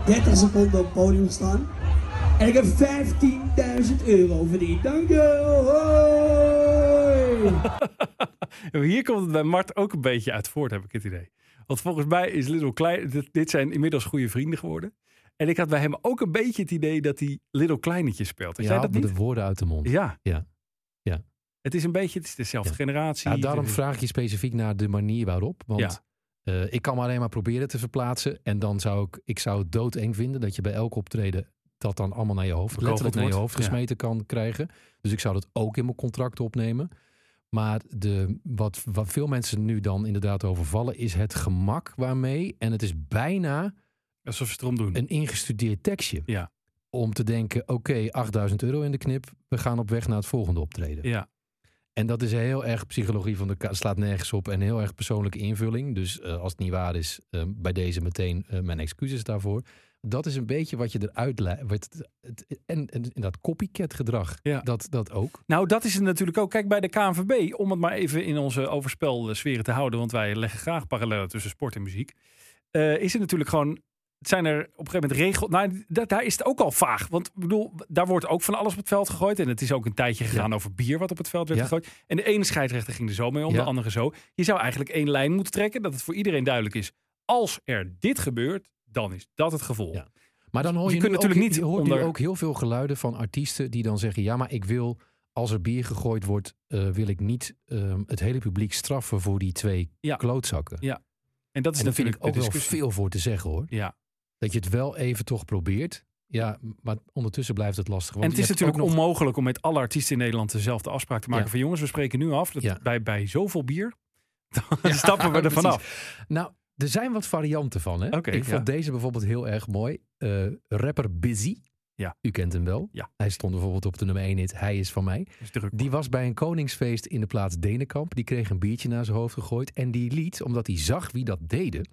I: 30 seconden op podium staan. En ik heb 15.000 euro verdiend. Dank je. Hoi.
C: Hier komt het bij Mart ook een beetje uit voort, heb ik het idee. Want volgens mij is Little Klein, dit zijn inmiddels goede vrienden geworden. En ik had bij hem ook een beetje het idee dat hij Little Kleinetje speelt. Jij
D: haalt
C: dat niet?
D: de woorden uit de mond.
C: Ja.
D: Ja. Ja.
C: Het is een beetje, het is dezelfde
D: Ja.
C: generatie.
D: Ja, daarom vraag ik je specifiek naar de manier waarop. Want
C: Ja.
D: eh, ik kan me alleen maar proberen te verplaatsen. En dan zou ik, ik zou het doodeng vinden dat je bij elk optreden dat dan allemaal naar je hoofd, letterlijk naar je hoofd
C: Ja.
D: gesmeten kan krijgen. Dus ik zou dat ook in mijn contract opnemen. Maar de, wat, wat veel mensen nu dan inderdaad overvallen, is het gemak waarmee. En het is bijna
C: Alsof ze het erom doen.
D: een ingestudeerd tekstje.
C: Ja.
D: Om te denken, oké, 8000 euro in de knip. We gaan op weg naar het volgende optreden.
C: Ja.
D: En dat is heel erg psychologie van de slaat nergens op en heel erg persoonlijke invulling. Dus eh, als het niet waar is, eh, bij deze meteen eh, mijn excuses daarvoor. Dat is een beetje wat je eruit leidt. En, en, en dat copycat gedrag,
C: Ja.
D: dat, dat ook.
C: Nou, dat is het natuurlijk ook. Kijk, bij de KNVB, om het maar even in onze overspelsferen te houden, want wij leggen graag parallellen tussen sport en muziek, eh, is het natuurlijk gewoon. Zijn er op een gegeven moment regels. Nou, dat, daar is het ook al vaag. Want ik bedoel, daar wordt ook van alles op het veld gegooid. En het is ook een tijdje gegaan over bier wat op het veld werd
D: Ja.
C: gegooid. En de ene scheidsrechter ging er zo mee om,
D: Ja.
C: de andere zo. Je zou eigenlijk één lijn moeten trekken, dat het voor iedereen duidelijk is. Als er dit gebeurt, dan is dat het gevolg.
D: Maar dan hoor
C: Je
D: je,
C: kunt
D: nu
C: natuurlijk
D: ook,
C: niet
D: je hoort
C: onder-
D: nu ook heel veel geluiden van artiesten die dan zeggen: ja, maar ik wil als er bier gegooid wordt, eh, wil ik niet ehm, het hele publiek straffen voor die twee
C: Ja.
D: klootzakken.
C: Ja. En dat is
D: En
C: natuurlijk
D: ik ook wel veel voor te zeggen hoor.
C: Ja.
D: Dat je het wel even toch probeert. Ja, maar ondertussen blijft het lastig. Want
C: En het is natuurlijk
D: nog-
C: onmogelijk om met alle artiesten in Nederland dezelfde afspraak te maken.
D: Ja.
C: Van jongens, we spreken nu af dat
D: Ja.
C: bij, bij zoveel bier, [LAUGHS] dan stappen we er [LAUGHS] vanaf.
D: Nou, er zijn wat varianten van. Hè? Ik vond deze bijvoorbeeld heel erg mooi. Eh, rapper Busy.
C: Ja.
D: U kent hem wel.
C: Ja.
D: Hij stond bijvoorbeeld op de nummer 1 hit Hij is van mij.
C: is druk.
D: Die was bij een koningsfeest in de plaats Denenkamp. Die kreeg een biertje naar zijn hoofd gegooid. En die liet, omdat hij zag wie dat deden,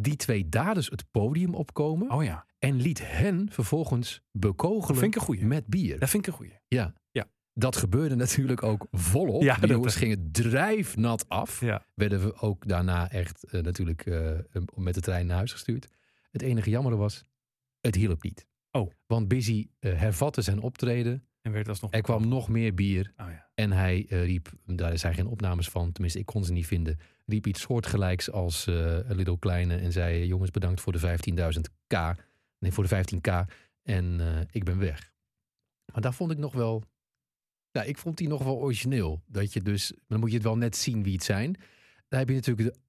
D: die twee daders het podium opkomen.
C: Oh ja,
D: En liet hen vervolgens bekogelen
C: dat vind ik een goeie.
D: met bier.
C: Dat vind ik een goeie.
D: Ja.
C: Ja.
D: Dat gebeurde natuurlijk ook volop.
C: Ja,
D: de jongens gingen drijfnat af.
C: Ja.
D: Werden we ook daarna echt eh, natuurlijk eh, met de trein naar huis gestuurd. Het enige jammer was, het hielp niet.
C: Oh.
D: Want Busy eh, hervatte zijn optreden.
C: En werd alsnog.
D: Er kwam nog meer bier.
C: Oh ja.
D: En hij eh, riep, daar zijn geen opnames van, tenminste ik kon ze niet vinden. Riep iets soortgelijks als eh Little Kleine. En zei, jongens bedankt voor de 15.000 k. Nee, voor de 15k. En eh, ik ben weg. Maar daar vond ik nog wel... Ja, ik vond die nog wel origineel. Dat je dus, dan moet je het wel net zien wie het zijn. Dan heb je natuurlijk de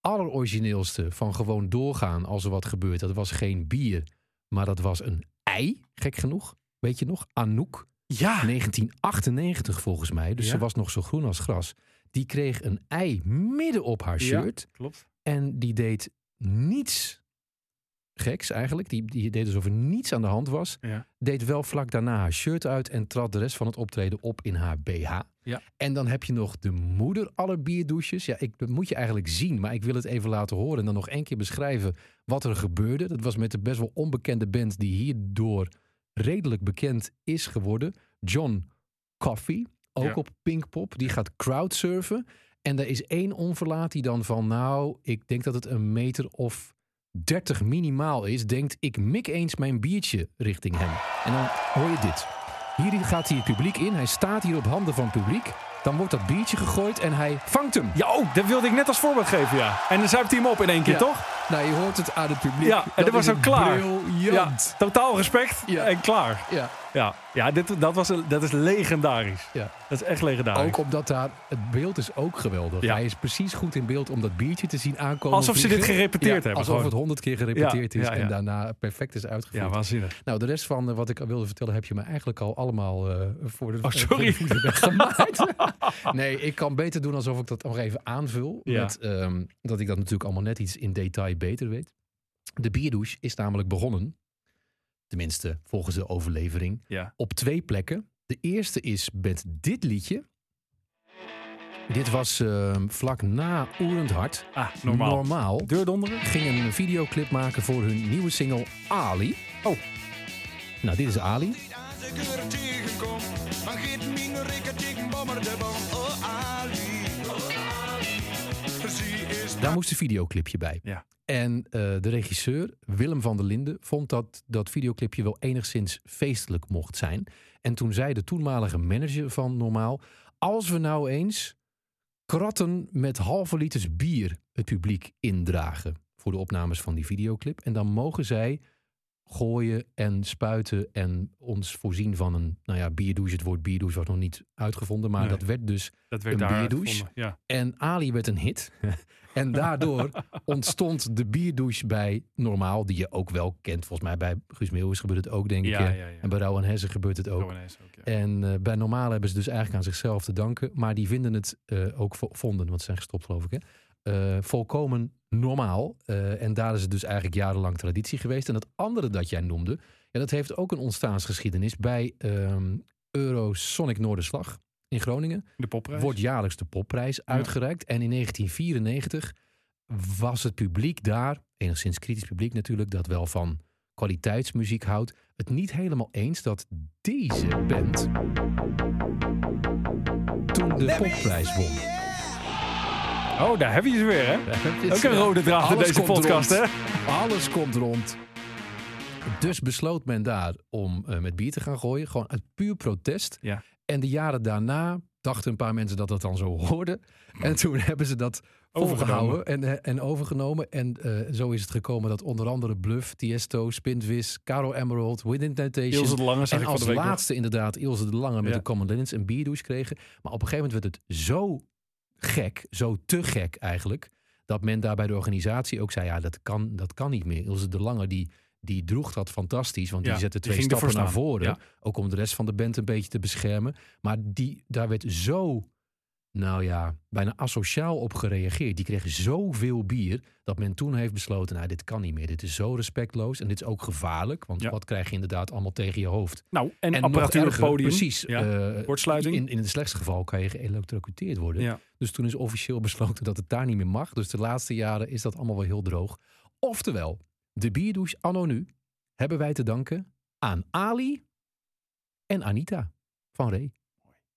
D: allerorigineelste van gewoon doorgaan als er wat gebeurt. Dat was geen bier, maar dat was een ei, gek genoeg. Weet je nog? Anouk.
C: Ja,
D: 1998 volgens mij. Dus
C: Ja.
D: ze was nog zo groen als gras. Die kreeg een ei midden op haar
C: Ja.
D: shirt.
C: klopt.
D: En die deed niets geks eigenlijk. Die, die deed alsof er niets aan de hand was.
C: Ja.
D: Deed wel vlak daarna haar shirt uit en trad de rest van het optreden op in haar BH.
C: Ja.
D: En dan heb je nog de moeder aller bierdouches. Ja, ik, dat moet je eigenlijk zien, maar ik wil het even laten horen en dan nog één keer beschrijven wat er gebeurde. Dat was met de best wel onbekende band die hierdoor redelijk bekend is geworden. John Coffee, ook
C: Ja.
D: op Pinkpop. Die gaat crowdsurfen. En er is één onverlaat die dan van, nou, ik denk dat het een meter of 30 minimaal is. Denkt, ik mik eens mijn biertje richting hem. En dan hoor je dit. Hier gaat hij het publiek in. Hij staat hier op handen van het publiek. Dan wordt dat biertje gegooid en hij vangt hem.
C: Ja, oh, dat wilde ik net als voorbeeld geven, ja. En dan zuipt hij hem op in één keer,
D: Ja.
C: toch?
D: Nou, je hoort het aan het publiek.
C: Ja, en dat was ook klaar.
D: Briljant.
C: Ja, totaal respect
D: Ja.
C: en klaar.
D: Ja.
C: Ja, ja dit, dat, was, dat is legendarisch.
D: Ja.
C: Dat is echt legendarisch.
D: Ook omdat daar, het beeld is ook geweldig.
C: Ja.
D: Hij is precies goed in beeld om dat biertje te zien aankomen.
C: Alsof ze dit gerepeteerd
D: Ja,
C: hebben,
D: Alsof
C: gewoon.
D: het honderd keer gerepeteerd is en daarna perfect is uitgevoerd.
C: ja, waanzinnig.
D: Nou, de rest van eh, wat ik wilde vertellen heb je me eigenlijk al allemaal eh, voor de
C: Oh, sorry. [LAUGHS]
D: weggemaakt. [LAUGHS] nee, ik kan beter doen alsof ik dat nog even aanvul. Met, ehm, dat ik dat natuurlijk allemaal net iets in detail beter weet. De bierdouche is namelijk begonnen, tenminste volgens de overlevering,
C: Ja.
D: op twee plekken. De eerste is met dit liedje. Dit was ehm, vlak na Oerend Hart.
C: Ah, normaal.
D: Normaal
C: Deur donderen?
D: ging een videoclip maken voor hun nieuwe single Ali.
C: Oh.
D: Nou, dit is Ali.
I: Oh is
D: Daar moest een videoclipje bij.
C: Ja.
D: En eh, de regisseur, Willem van der Linden, vond dat dat videoclipje wel enigszins feestelijk mocht zijn. En toen zei de toenmalige manager van Normaal, als we nou eens kratten met halve liters bier het publiek indragen voor de opnames van die videoclip. En dan mogen zij gooien en spuiten en ons voorzien van een, nou ja, bierdouche. Het woord bierdouche was nog niet uitgevonden, maar
C: Nee.
D: dat werd dus
C: Dat werd
D: Een bierdouche?
C: Ja.
D: En Ali werd een hit. [LAUGHS] en daardoor [LAUGHS] ontstond de bierdouche bij Normaal, die je ook wel kent. Volgens mij bij Guus Meeuwis gebeurt het ook, denk ik.
C: Ja, ja.
D: En bij Rauw en Hessen gebeurt het ook. En eh, bij Normaal hebben ze dus eigenlijk aan zichzelf te danken. Maar die vinden het eh, ook, vo- vonden, want ze zijn gestopt geloof ik, hè, eh, volkomen normaal. Eh, en daar is het dus eigenlijk jarenlang traditie geweest. En dat andere dat jij noemde, ja, dat heeft ook een ontstaansgeschiedenis bij ehm Eurosonic Noorderslag in Groningen
C: De popprijs.
D: wordt jaarlijks de popprijs uitgereikt. En in 1994 was het publiek daar, enigszins kritisch publiek natuurlijk, dat wel van kwaliteitsmuziek houdt, het niet helemaal eens dat deze band toen de popprijs won.
C: Oh, daar heb je ze weer, hè? Ook een rode draad in deze podcast,
D: rond.
C: hè?
D: Alles komt rond. Dus besloot men daar om eh, met bier te gaan gooien. Gewoon uit puur protest.
C: Ja.
D: En de jaren daarna dachten een paar mensen dat dat dan zo hoorde. En toen [LAUGHS] hebben ze dat
C: Overgenomen.
D: volgehouden en, eh, en overgenomen. En eh, zo is het gekomen dat onder andere Bluff, Tiesto, Spintvis, Caro Emerald, Within Temptation...
C: Ilse de Lange
D: en
C: ik van
D: als
C: de
D: laatste inderdaad Ilse de Lange met
C: Ja.
D: de Common Linens en Bierdouche kregen. Maar op een gegeven moment werd het zo gek, zo te gek eigenlijk, dat men daar bij de organisatie ook zei, ja, dat kan, dat kan niet meer. Ilse de Lange, die, die droeg dat fantastisch, want
C: Ja,
D: die zette
C: die
D: twee
C: ervoor
D: stappen naar voren.
C: Ja.
D: Ook om de rest van de band een beetje te beschermen. Maar die, daar werd zo, nou ja, bijna asociaal op gereageerd. Die kregen zoveel bier, dat men toen heeft besloten, nou, dit kan niet meer. Dit is zo respectloos en dit is ook gevaarlijk. Want
C: Ja.
D: wat krijg je inderdaad allemaal tegen je hoofd?
C: Nou, en,
D: nog
C: apparatuur
D: erger,
C: podium.
D: Precies.
C: Ja. Kortsluiting.
D: In, in het slechtste geval kan je geëlectrocuteerd worden.
C: Ja.
D: Dus toen is officieel [LAUGHS] besloten dat het daar niet meer mag. Dus de laatste jaren is dat allemaal wel heel droog. Oftewel, de bierdouche anno nu hebben wij te danken aan Ali en Anita van Ray.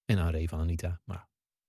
D: En aan Ray van Anita. Maar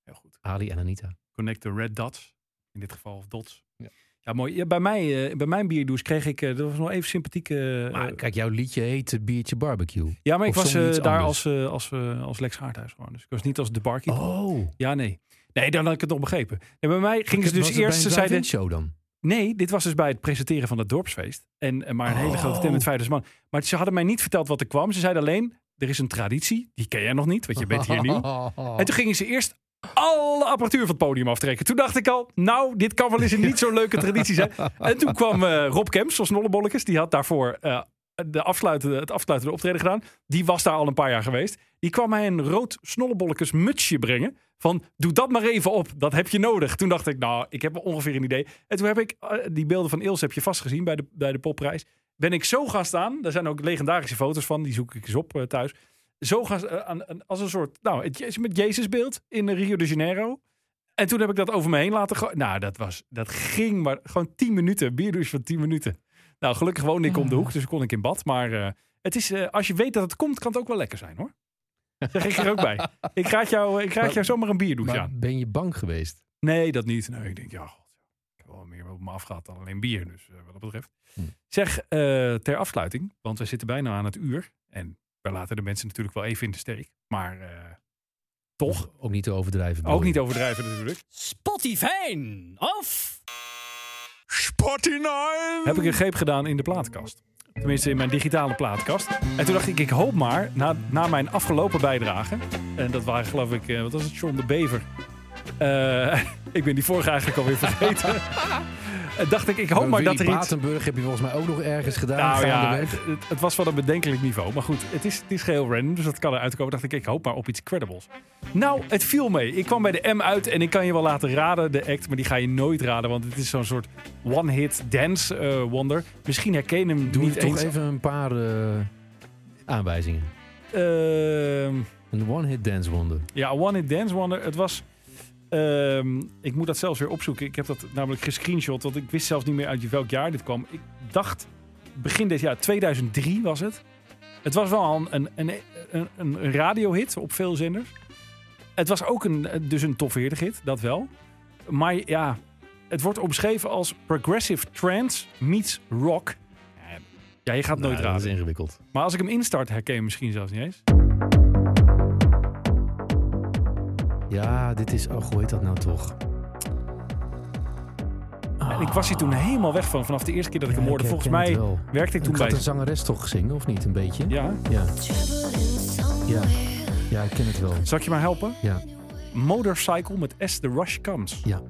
C: Heel goed.
D: Ali en Anita.
C: Connect the red dots. In dit geval, of dots.
D: Ja.
C: Ja, mooi. Ja, bij, mij, eh, bij mijn bierdouche kreeg ik, eh, dat was nog even sympathiek. eh,
D: Maar kijk, jouw liedje heet Biertje Barbecue.
C: ja, maar ik was daar
D: anders?
C: als, als, als Lex Haarthuis gewoon. Dus ik was niet als de barkeeper.
D: Oh,
C: Ja, nee. Nee, dan had ik het nog begrepen. En bij mij gingen ze dus eerst, ze zeiden...
D: show dan.
C: Nee, dit was dus bij het presenteren van het dorpsfeest. En, maar een hele
D: Oh.
C: grote tent met 5000 man. Maar ze hadden mij niet verteld wat er kwam. Ze zeiden alleen, er is een traditie. Die ken jij nog niet, want je bent hier nieuw. [LAUGHS] En toen gingen ze eerst alle apparatuur van het podium aftrekken. Toen dacht ik al, nou, dit kan wel eens een niet zo leuke traditie zijn. En toen kwam eh, Rob Kemps van Snollebolletjes. Die had daarvoor eh, de afsluitende, het afsluitende optreden gedaan. Die was daar al een paar jaar geweest. Die kwam mij een rood Snollebolletjes mutsje brengen. Van, doe dat maar even op. Dat heb je nodig. Toen dacht ik, nou, ik heb ongeveer een idee. En toen heb ik, eh, die beelden van Ilse heb je vast gezien bij de, bij de popprijs. Ben ik zo gaan staan. Daar zijn ook legendarische foto's van. Die zoek ik eens op thuis. Zo gaan, eh, aan, als een soort, nou, het is met Jezusbeeld in Rio de Janeiro. En toen heb ik dat over me heen laten gaan. Nou, dat was, dat ging maar gewoon 10 minuten. Bierdouche van 10 minuten. Nou, gelukkig woonde ik om de hoek, dus kon ik in bad. Maar eh, het is, eh, als je weet dat het komt, kan het ook wel lekker zijn, hoor. Zeg ik er ook bij. Ik raad jou, ik raad
D: Maar-
C: jou zomaar een bierdouche
D: Maar
C: aan.
D: ben je bang geweest?
C: Nee, dat niet. Nee, ik denk, ja, god, ik heb wel meer op me afgaat dan alleen bier. Dus wat dat betreft.
D: Hm.
C: Zeg, ter afsluiting, want we zitten bijna aan het uur. En we laten de mensen natuurlijk wel even in de steek. Maar eh, toch,
D: Ook niet te overdrijven.
C: ook niet overdrijven natuurlijk.
J: Spotify of
I: Spotify!
C: Heb ik een greep gedaan in de platenkast. Tenminste, in mijn digitale plaatkast. En toen dacht ik, ik hoop maar, na, na mijn afgelopen bijdrage... En dat waren geloof ik, eh, wat was het, John de Bever. Eh, [LAUGHS] ik ben die vorige eigenlijk alweer vergeten. [LAUGHS] Eh, dacht ik, ik hoop maar, dat er iets...
D: Batenburg heb je volgens mij ook nog ergens gedaan.
C: Nou ja, het, het- was wel een bedenkelijk niveau. Maar goed, het is, het is geheel random, dus dat kan eruit komen. Dacht ik, ik hoop maar op iets credibles. Nou, het viel mee. Ik kwam bij de M uit en ik kan je wel laten raden, de act. Maar die ga je nooit raden, want het is zo'n soort one-hit dance eh, wonder. Misschien herken je hem
D: Doe
C: niet
D: toch even een paar eh, aanwijzingen.
C: Ehm,
D: Een one-hit dance wonder.
C: ja, one-hit dance wonder. Het was... ehm, ik moet dat zelfs weer opzoeken. Ik heb dat namelijk gescreenshot, want ik wist zelfs niet meer uit welk jaar dit kwam. Ik dacht, begin dit jaar, 2003 was het. Het was wel een, een, een, een, radiohit op veel zenders. Het was ook een, dus een toffe hit, dat wel. Maar ja, het wordt omschreven als progressive trance meets rock. Ja, je gaat het nooit
D: Nou, dat is
C: raden.
D: ingewikkeld.
C: Maar als ik hem instart, herken je misschien zelfs niet eens.
D: Ja, dit is... Oh, hoe heet dat nou toch? Ah,
C: En ik was hier toen helemaal weg van, vanaf de eerste keer dat ik hem hoorde.
D: ik
C: Volgens mij
D: het wel.
C: werkte ik toen
D: Ik
C: bij...
D: had een zangeres toch zingen, of niet? Een beetje?
C: Ja,
D: Ja. Ja, ja ik ken het wel.
C: zal ik je maar helpen?
D: Ja,
C: Motorcycle met S The Rush Comes.
D: ja.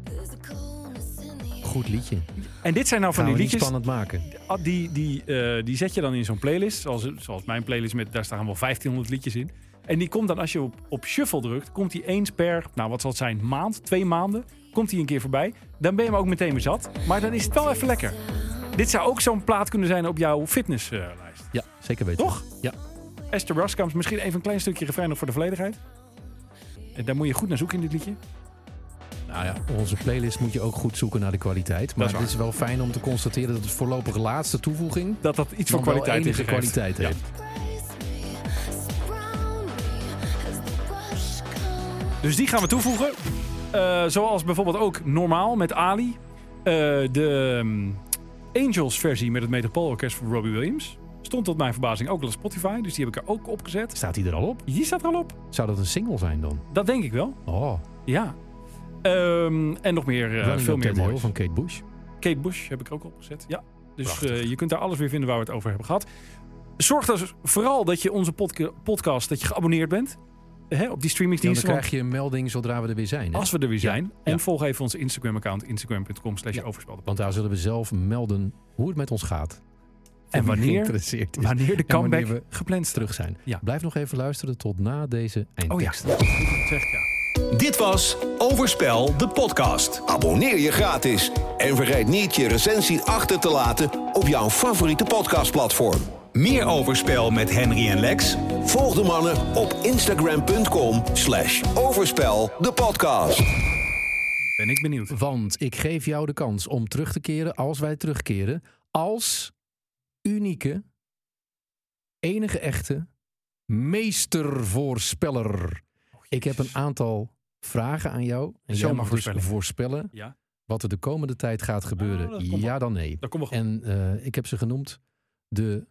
D: Goed liedje.
C: En dit zijn nou van
D: Gaan
C: die liedjes...
D: spannend maken.
C: Ah, Die, die, eh, die zet je dan in zo'n playlist. Zoals, zoals mijn playlist, met, daar staan wel 1500 liedjes in. En die komt dan, als je op, op shuffle drukt, komt die eens per, nou wat zal het zijn, maand, twee maanden, komt die een keer voorbij. Dan ben je hem ook meteen weer zat. Maar dan is het wel even lekker. Dit zou ook zo'n plaat kunnen zijn op jouw fitnesslijst.
D: Ja, zeker weten.
C: Toch?
D: Ja.
C: Esther Ruskams, misschien even een klein stukje refrein nog voor de volledigheid. En daar moet je goed naar zoeken in dit liedje.
D: Nou ja, onze playlist moet je ook goed zoeken naar de kwaliteit. Maar
C: is
D: het is wel fijn om te constateren dat het voorlopig laatste toevoeging...
C: Dat dat iets van
D: dan wel
C: kwaliteit
D: enige kwaliteit heeft.
C: Dus die gaan we toevoegen. Eh, zoals bijvoorbeeld ook normaal met Ali. Eh, de ehm, Angels versie met het Metropoolorkest van Robbie Williams. Stond tot mijn verbazing ook al op Spotify. Dus die heb ik er ook opgezet.
D: Staat hij er al op?
C: Die staat er al op.
D: Zou dat een single zijn dan?
C: Dat denk ik wel.
D: Oh,
C: Ja. Ehm, en nog meer,
D: Running
C: veel meer moois.
D: van Kate Bush.
C: Kate Bush heb ik er ook opgezet. Ja. Dus je kunt daar alles weer vinden waar we het over hebben gehad. Zorg dus vooral dat je onze podca- podcast, dat je geabonneerd bent. Hè, op die
D: Ja, dan
C: streamingsdiensten.
D: krijg je een melding zodra we er weer zijn. Hè?
C: Als we er weer zijn. En
D: ja.
C: volg even onze Instagram-account. Instagram.com slash.
D: Want daar zullen we zelf melden hoe het met ons gaat.
C: En wanneer-. Wanneer de
D: En
C: comeback
D: wanneer we
C: gepland
D: terug zijn.
C: Ja.
D: Blijf nog even luisteren tot na deze
C: Oh ja,
D: eindtekst.
C: ja. Zeg, ja.
A: Dit was Overspel, de podcast.
B: Abonneer je gratis en vergeet niet je recensie achter te laten op jouw favoriete podcastplatform.
A: Meer Overspel met Henry en Lex.
B: Volg de mannen op instagram.com slash overspel de podcast.
C: Ben ik benieuwd.
D: Want ik geef jou de kans om terug te keren als wij terugkeren. Als unieke, enige echte meestervoorspeller. Ik heb een aantal vragen aan jou. En jij mag dus voorspellen
C: Ja,
D: wat er de komende tijd gaat gebeuren.
C: Oh, komt
D: ja dan nee.
C: dat komt wel goed.
D: En eh, ik heb ze genoemd de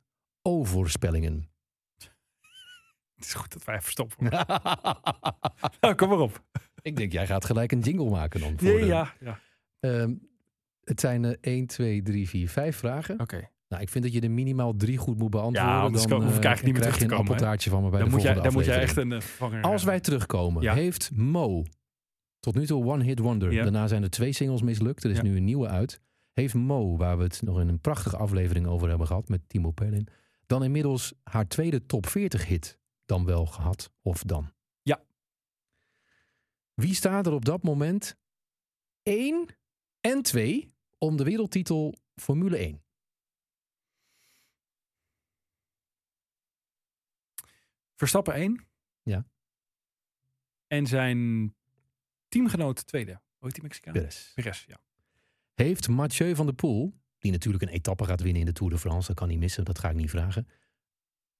D: O-voorspellingen. [LAUGHS]
C: Het is goed dat wij even stoppen. [LAUGHS] nou, kom maar op.
D: ik denk, jij gaat gelijk een jingle maken dan. Voor
C: Ja,
D: de-
C: ja. ja.
D: Ehm, het zijn eh 1, 2, 3, 4, 5 vragen.
C: Oké.
D: Nou, ik vind dat je er minimaal drie goed moet beantwoorden.
C: Ja, anders
D: dan
C: hoef ik
D: eh,
C: eigenlijk niet meer terug te
D: een
C: komen, hè?
D: appeltaartje van me bij
C: Dan
D: de
C: moet, jij, moet jij echt een eh, vervanger...
D: Als wij terugkomen,
C: Ja.
D: heeft Mo, tot nu toe One Hit Wonder.
C: Ja.
D: Daarna zijn er twee singles mislukt. Er is
C: Ja.
D: nu een nieuwe uit. Heeft Mo, waar we het nog in een prachtige aflevering over hebben gehad met Timo Perlin, dan inmiddels haar tweede top 40 hit dan wel gehad of dan?
C: Ja.
D: Wie staat er op dat moment 1 en 2 om de wereldtitel Formule 1?
C: Verstappen 1.
D: Ja.
C: En zijn teamgenoot tweede. Hoe heet die Mexicaan?
D: Perez.
C: Perez, ja.
D: Heeft Mathieu van der Poel, die natuurlijk een etappe gaat winnen in de Tour de France, dat kan niet missen, dat ga ik niet vragen,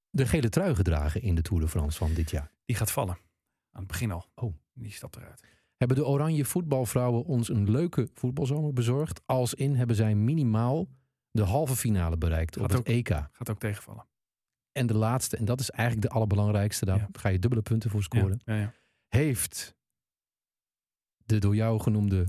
D: de gele trui gedragen in de Tour de France van dit jaar?
C: Die gaat vallen. Aan het begin al.
D: Oh.
C: Die stapt eruit.
D: Hebben de oranje voetbalvrouwen ons een leuke voetbalzomer bezorgd? Als in hebben zij minimaal de halve finale bereikt op het
C: ook-
D: EK.
C: Gaat ook tegenvallen.
D: En de laatste, en dat is eigenlijk de allerbelangrijkste, daar
C: Ja.
D: ga je dubbele punten voor scoren.
C: Ja, ja,
D: Heeft de door jou genoemde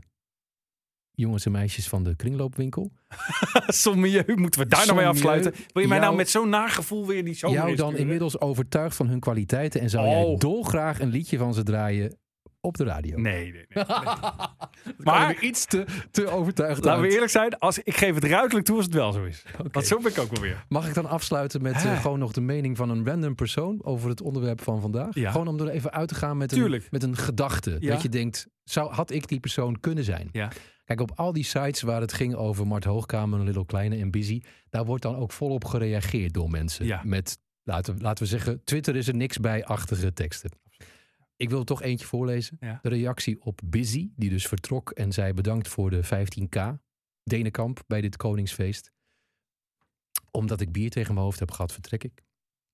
D: jongens en meisjes van de kringloopwinkel [LAUGHS]
C: ja. Sommelieu, moeten we daar nou mee afsluiten? Wil je mij nou met zo'n nagevoel weer die zomer
D: jou dan inmiddels overtuigd van hun kwaliteiten en zou jij
C: Oh.
D: dolgraag een liedje van ze draaien op de radio?
C: Nee, nee, nee. [LAUGHS]
D: maar
C: maar
D: iets te, te overtuigd
C: laten we eerlijk zijn. Als, ik geef het ruidelijk toe als het wel zo is. Want zo ben ik ook wel weer.
D: Mag ik dan afsluiten met eh,
C: Hè?
D: gewoon nog de mening van een random persoon over het onderwerp van vandaag?
C: Ja.
D: Gewoon om er even uit te gaan met, een, met een gedachte.
C: Ja.
D: Dat je denkt, zou, had ik die persoon kunnen zijn?
C: Ja.
D: Kijk, op al die sites waar het ging over Mart Hoogkamer, Little Kleine en Busy, daar wordt dan ook volop gereageerd door mensen.
C: Ja.
D: Met, laten, laten we zeggen, Twitter is er niks bij-achtige teksten. Ik wil er toch eentje voorlezen.
C: Ja.
D: De reactie op Busy, die dus vertrok en zei bedankt voor de 15k. Denenkamp bij dit Koningsfeest. Omdat ik bier tegen mijn hoofd heb gehad, vertrek ik.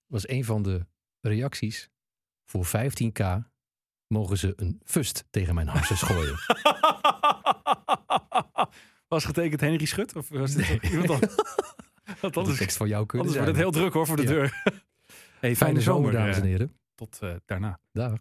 D: Was een van de reacties. Voor 15k mogen ze een fust tegen mijn harses gooien. [LAUGHS] [LAUGHS]
C: Was getekend Henry Schut? Of was dit iemand anders? [LAUGHS]
D: Dat is tekst van jou kunnen
C: anders wordt
D: zijn.
C: het heel druk hoor voor de
D: Ja.
C: deur. [LAUGHS] Hey,
D: Fijne zomer, dames en
C: eh,
D: heren.
C: Tot eh, daarna.
D: Dag.